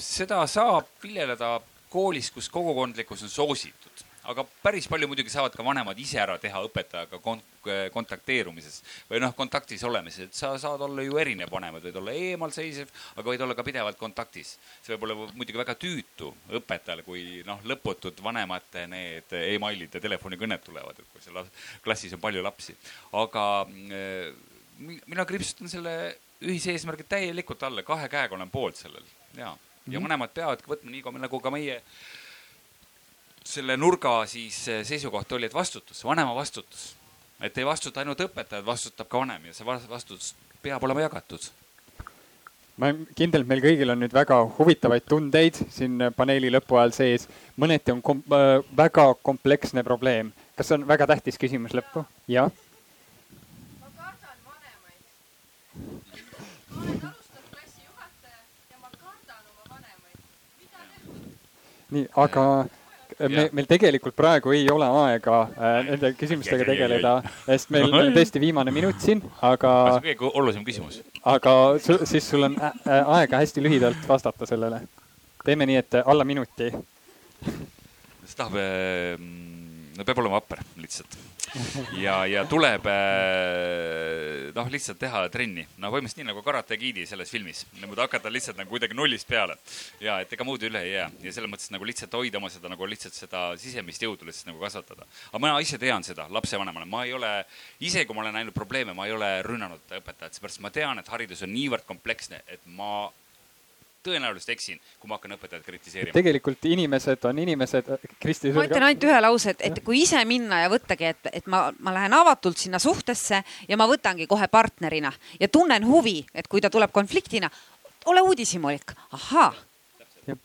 seda saab viljeleda koolis, kus kogukondlikkus on soositud aga päris palju muidugi saavad ka vanemad ise ära teha õpetajaga kont kontakteerumises või noh, kontaktis olemises, et sa saad olla ju erinev vanem, võid olla eemalseisev, aga võid olla ka pidevalt kontaktis. see võib olla muidugi väga tüütu õpetajale, kui noh, lõputud vanemate need emailid ja telefonikõned tulevad, et kui seal klassis on palju lapsi. aga äh, mina kriipsutan selle ühise eesmärgi täielikult alla, kahe käega olen poolt sellel ja, ja mm -hmm. vanemad peavadki võtma nii nagu ka meie selle nurga siis eh, seisukoht oli, et vastutus, vanema vastutus. et ei vastuta ainult õpetajad, vastutab ka vanem ja see vastutus peab olema jagatud. ma olen kindel, et meil kõigil on nüüd väga huvitavaid tundeid siin paneeli lõpu ajal sees. mõneti on kom äh, väga kompleksne probleem. kas on väga tähtis küsimus lõppu? jah? ma kardan vanemaid. ma olen alustanud klassijuhataja ja ma kardan oma vanemaid. mida teha? nii, aga me, meil tegelikult praegu ei ole aega äh, nende küsimustega tegeleda, sest meil, on tõesti viimane minut siin, aga. kõige olulisem küsimus. aga su, siis sul on äh, aega hästi lühidalt vastata sellele. teeme nii, et alla minuti. see tahab, no peab olema vapper lihtsalt. Ja, ja tuleb äh, noh, lihtsalt teha trenni, no põhimõtteliselt nii nagu Karate Kidi selles filmis, niimoodi hakata lihtsalt nagu kuidagi nullist peale. ja et ega muud üle ei jää. Ja selles mõttes nagu lihtsalt hoida oma seda nagu lihtsalt seda sisemist jõudu lihtsalt nagu kasvatada. aga ma ise tean seda lapsevanemana, ma ei ole, isegi kui ma olen näinud probleeme, ma ei ole rünnanud õpetajat, seepärast ma tean, et haridus on niivõrd kompleksne, et ma tõenäoliselt eksin, kui ma hakkan õpetajat kritiseerima. tegelikult inimesed on inimesed, Kristi. ma ütlen ainult ühe lause, et, et kui ise minna ja võttagi, et, et ma, ma lähen avatult sinna suhtesse ja ma võtangi kohe partnerina ja tunnen huvi, et kui ta tuleb konfliktina, ole uudishimulik, ahaa,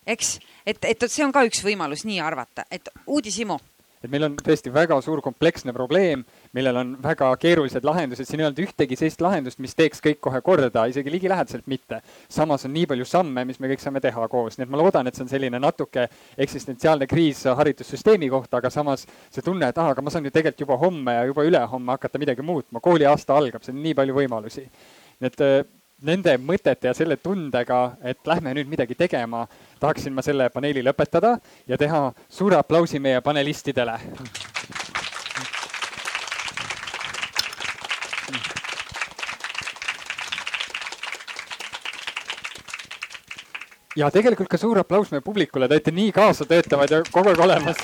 eks, et, et see on ka üks võimalus nii arvata, et uudishimu et meil on tõesti väga suur kompleksne probleem, millel on väga keerulised lahendused, siin ei olnud ühtegi sellist lahendust, mis teeks kõik kohe korda, isegi ligilähedaselt mitte. samas on nii palju samme, mis me kõik saame teha koos, nii et ma loodan, et see on selline natuke eksistentsiaalne kriis haridussüsteemi kohta, aga samas see tunne, et ah, aga ma saan ju tegelikult juba homme ja juba ülehomme hakata midagi muutma, kooliaasta algab, see on nii palju võimalusi. nii et nende mõtete ja selle tundega, et lähme nüüd midagi tegema, tahaksin ma selle paneeli lõpetada ja teha suure aplausi meie panelistidele. Ja tegelikult ka suur aplaus meie publikule, te olete nii kaasatöötavad ja kogu aeg olemas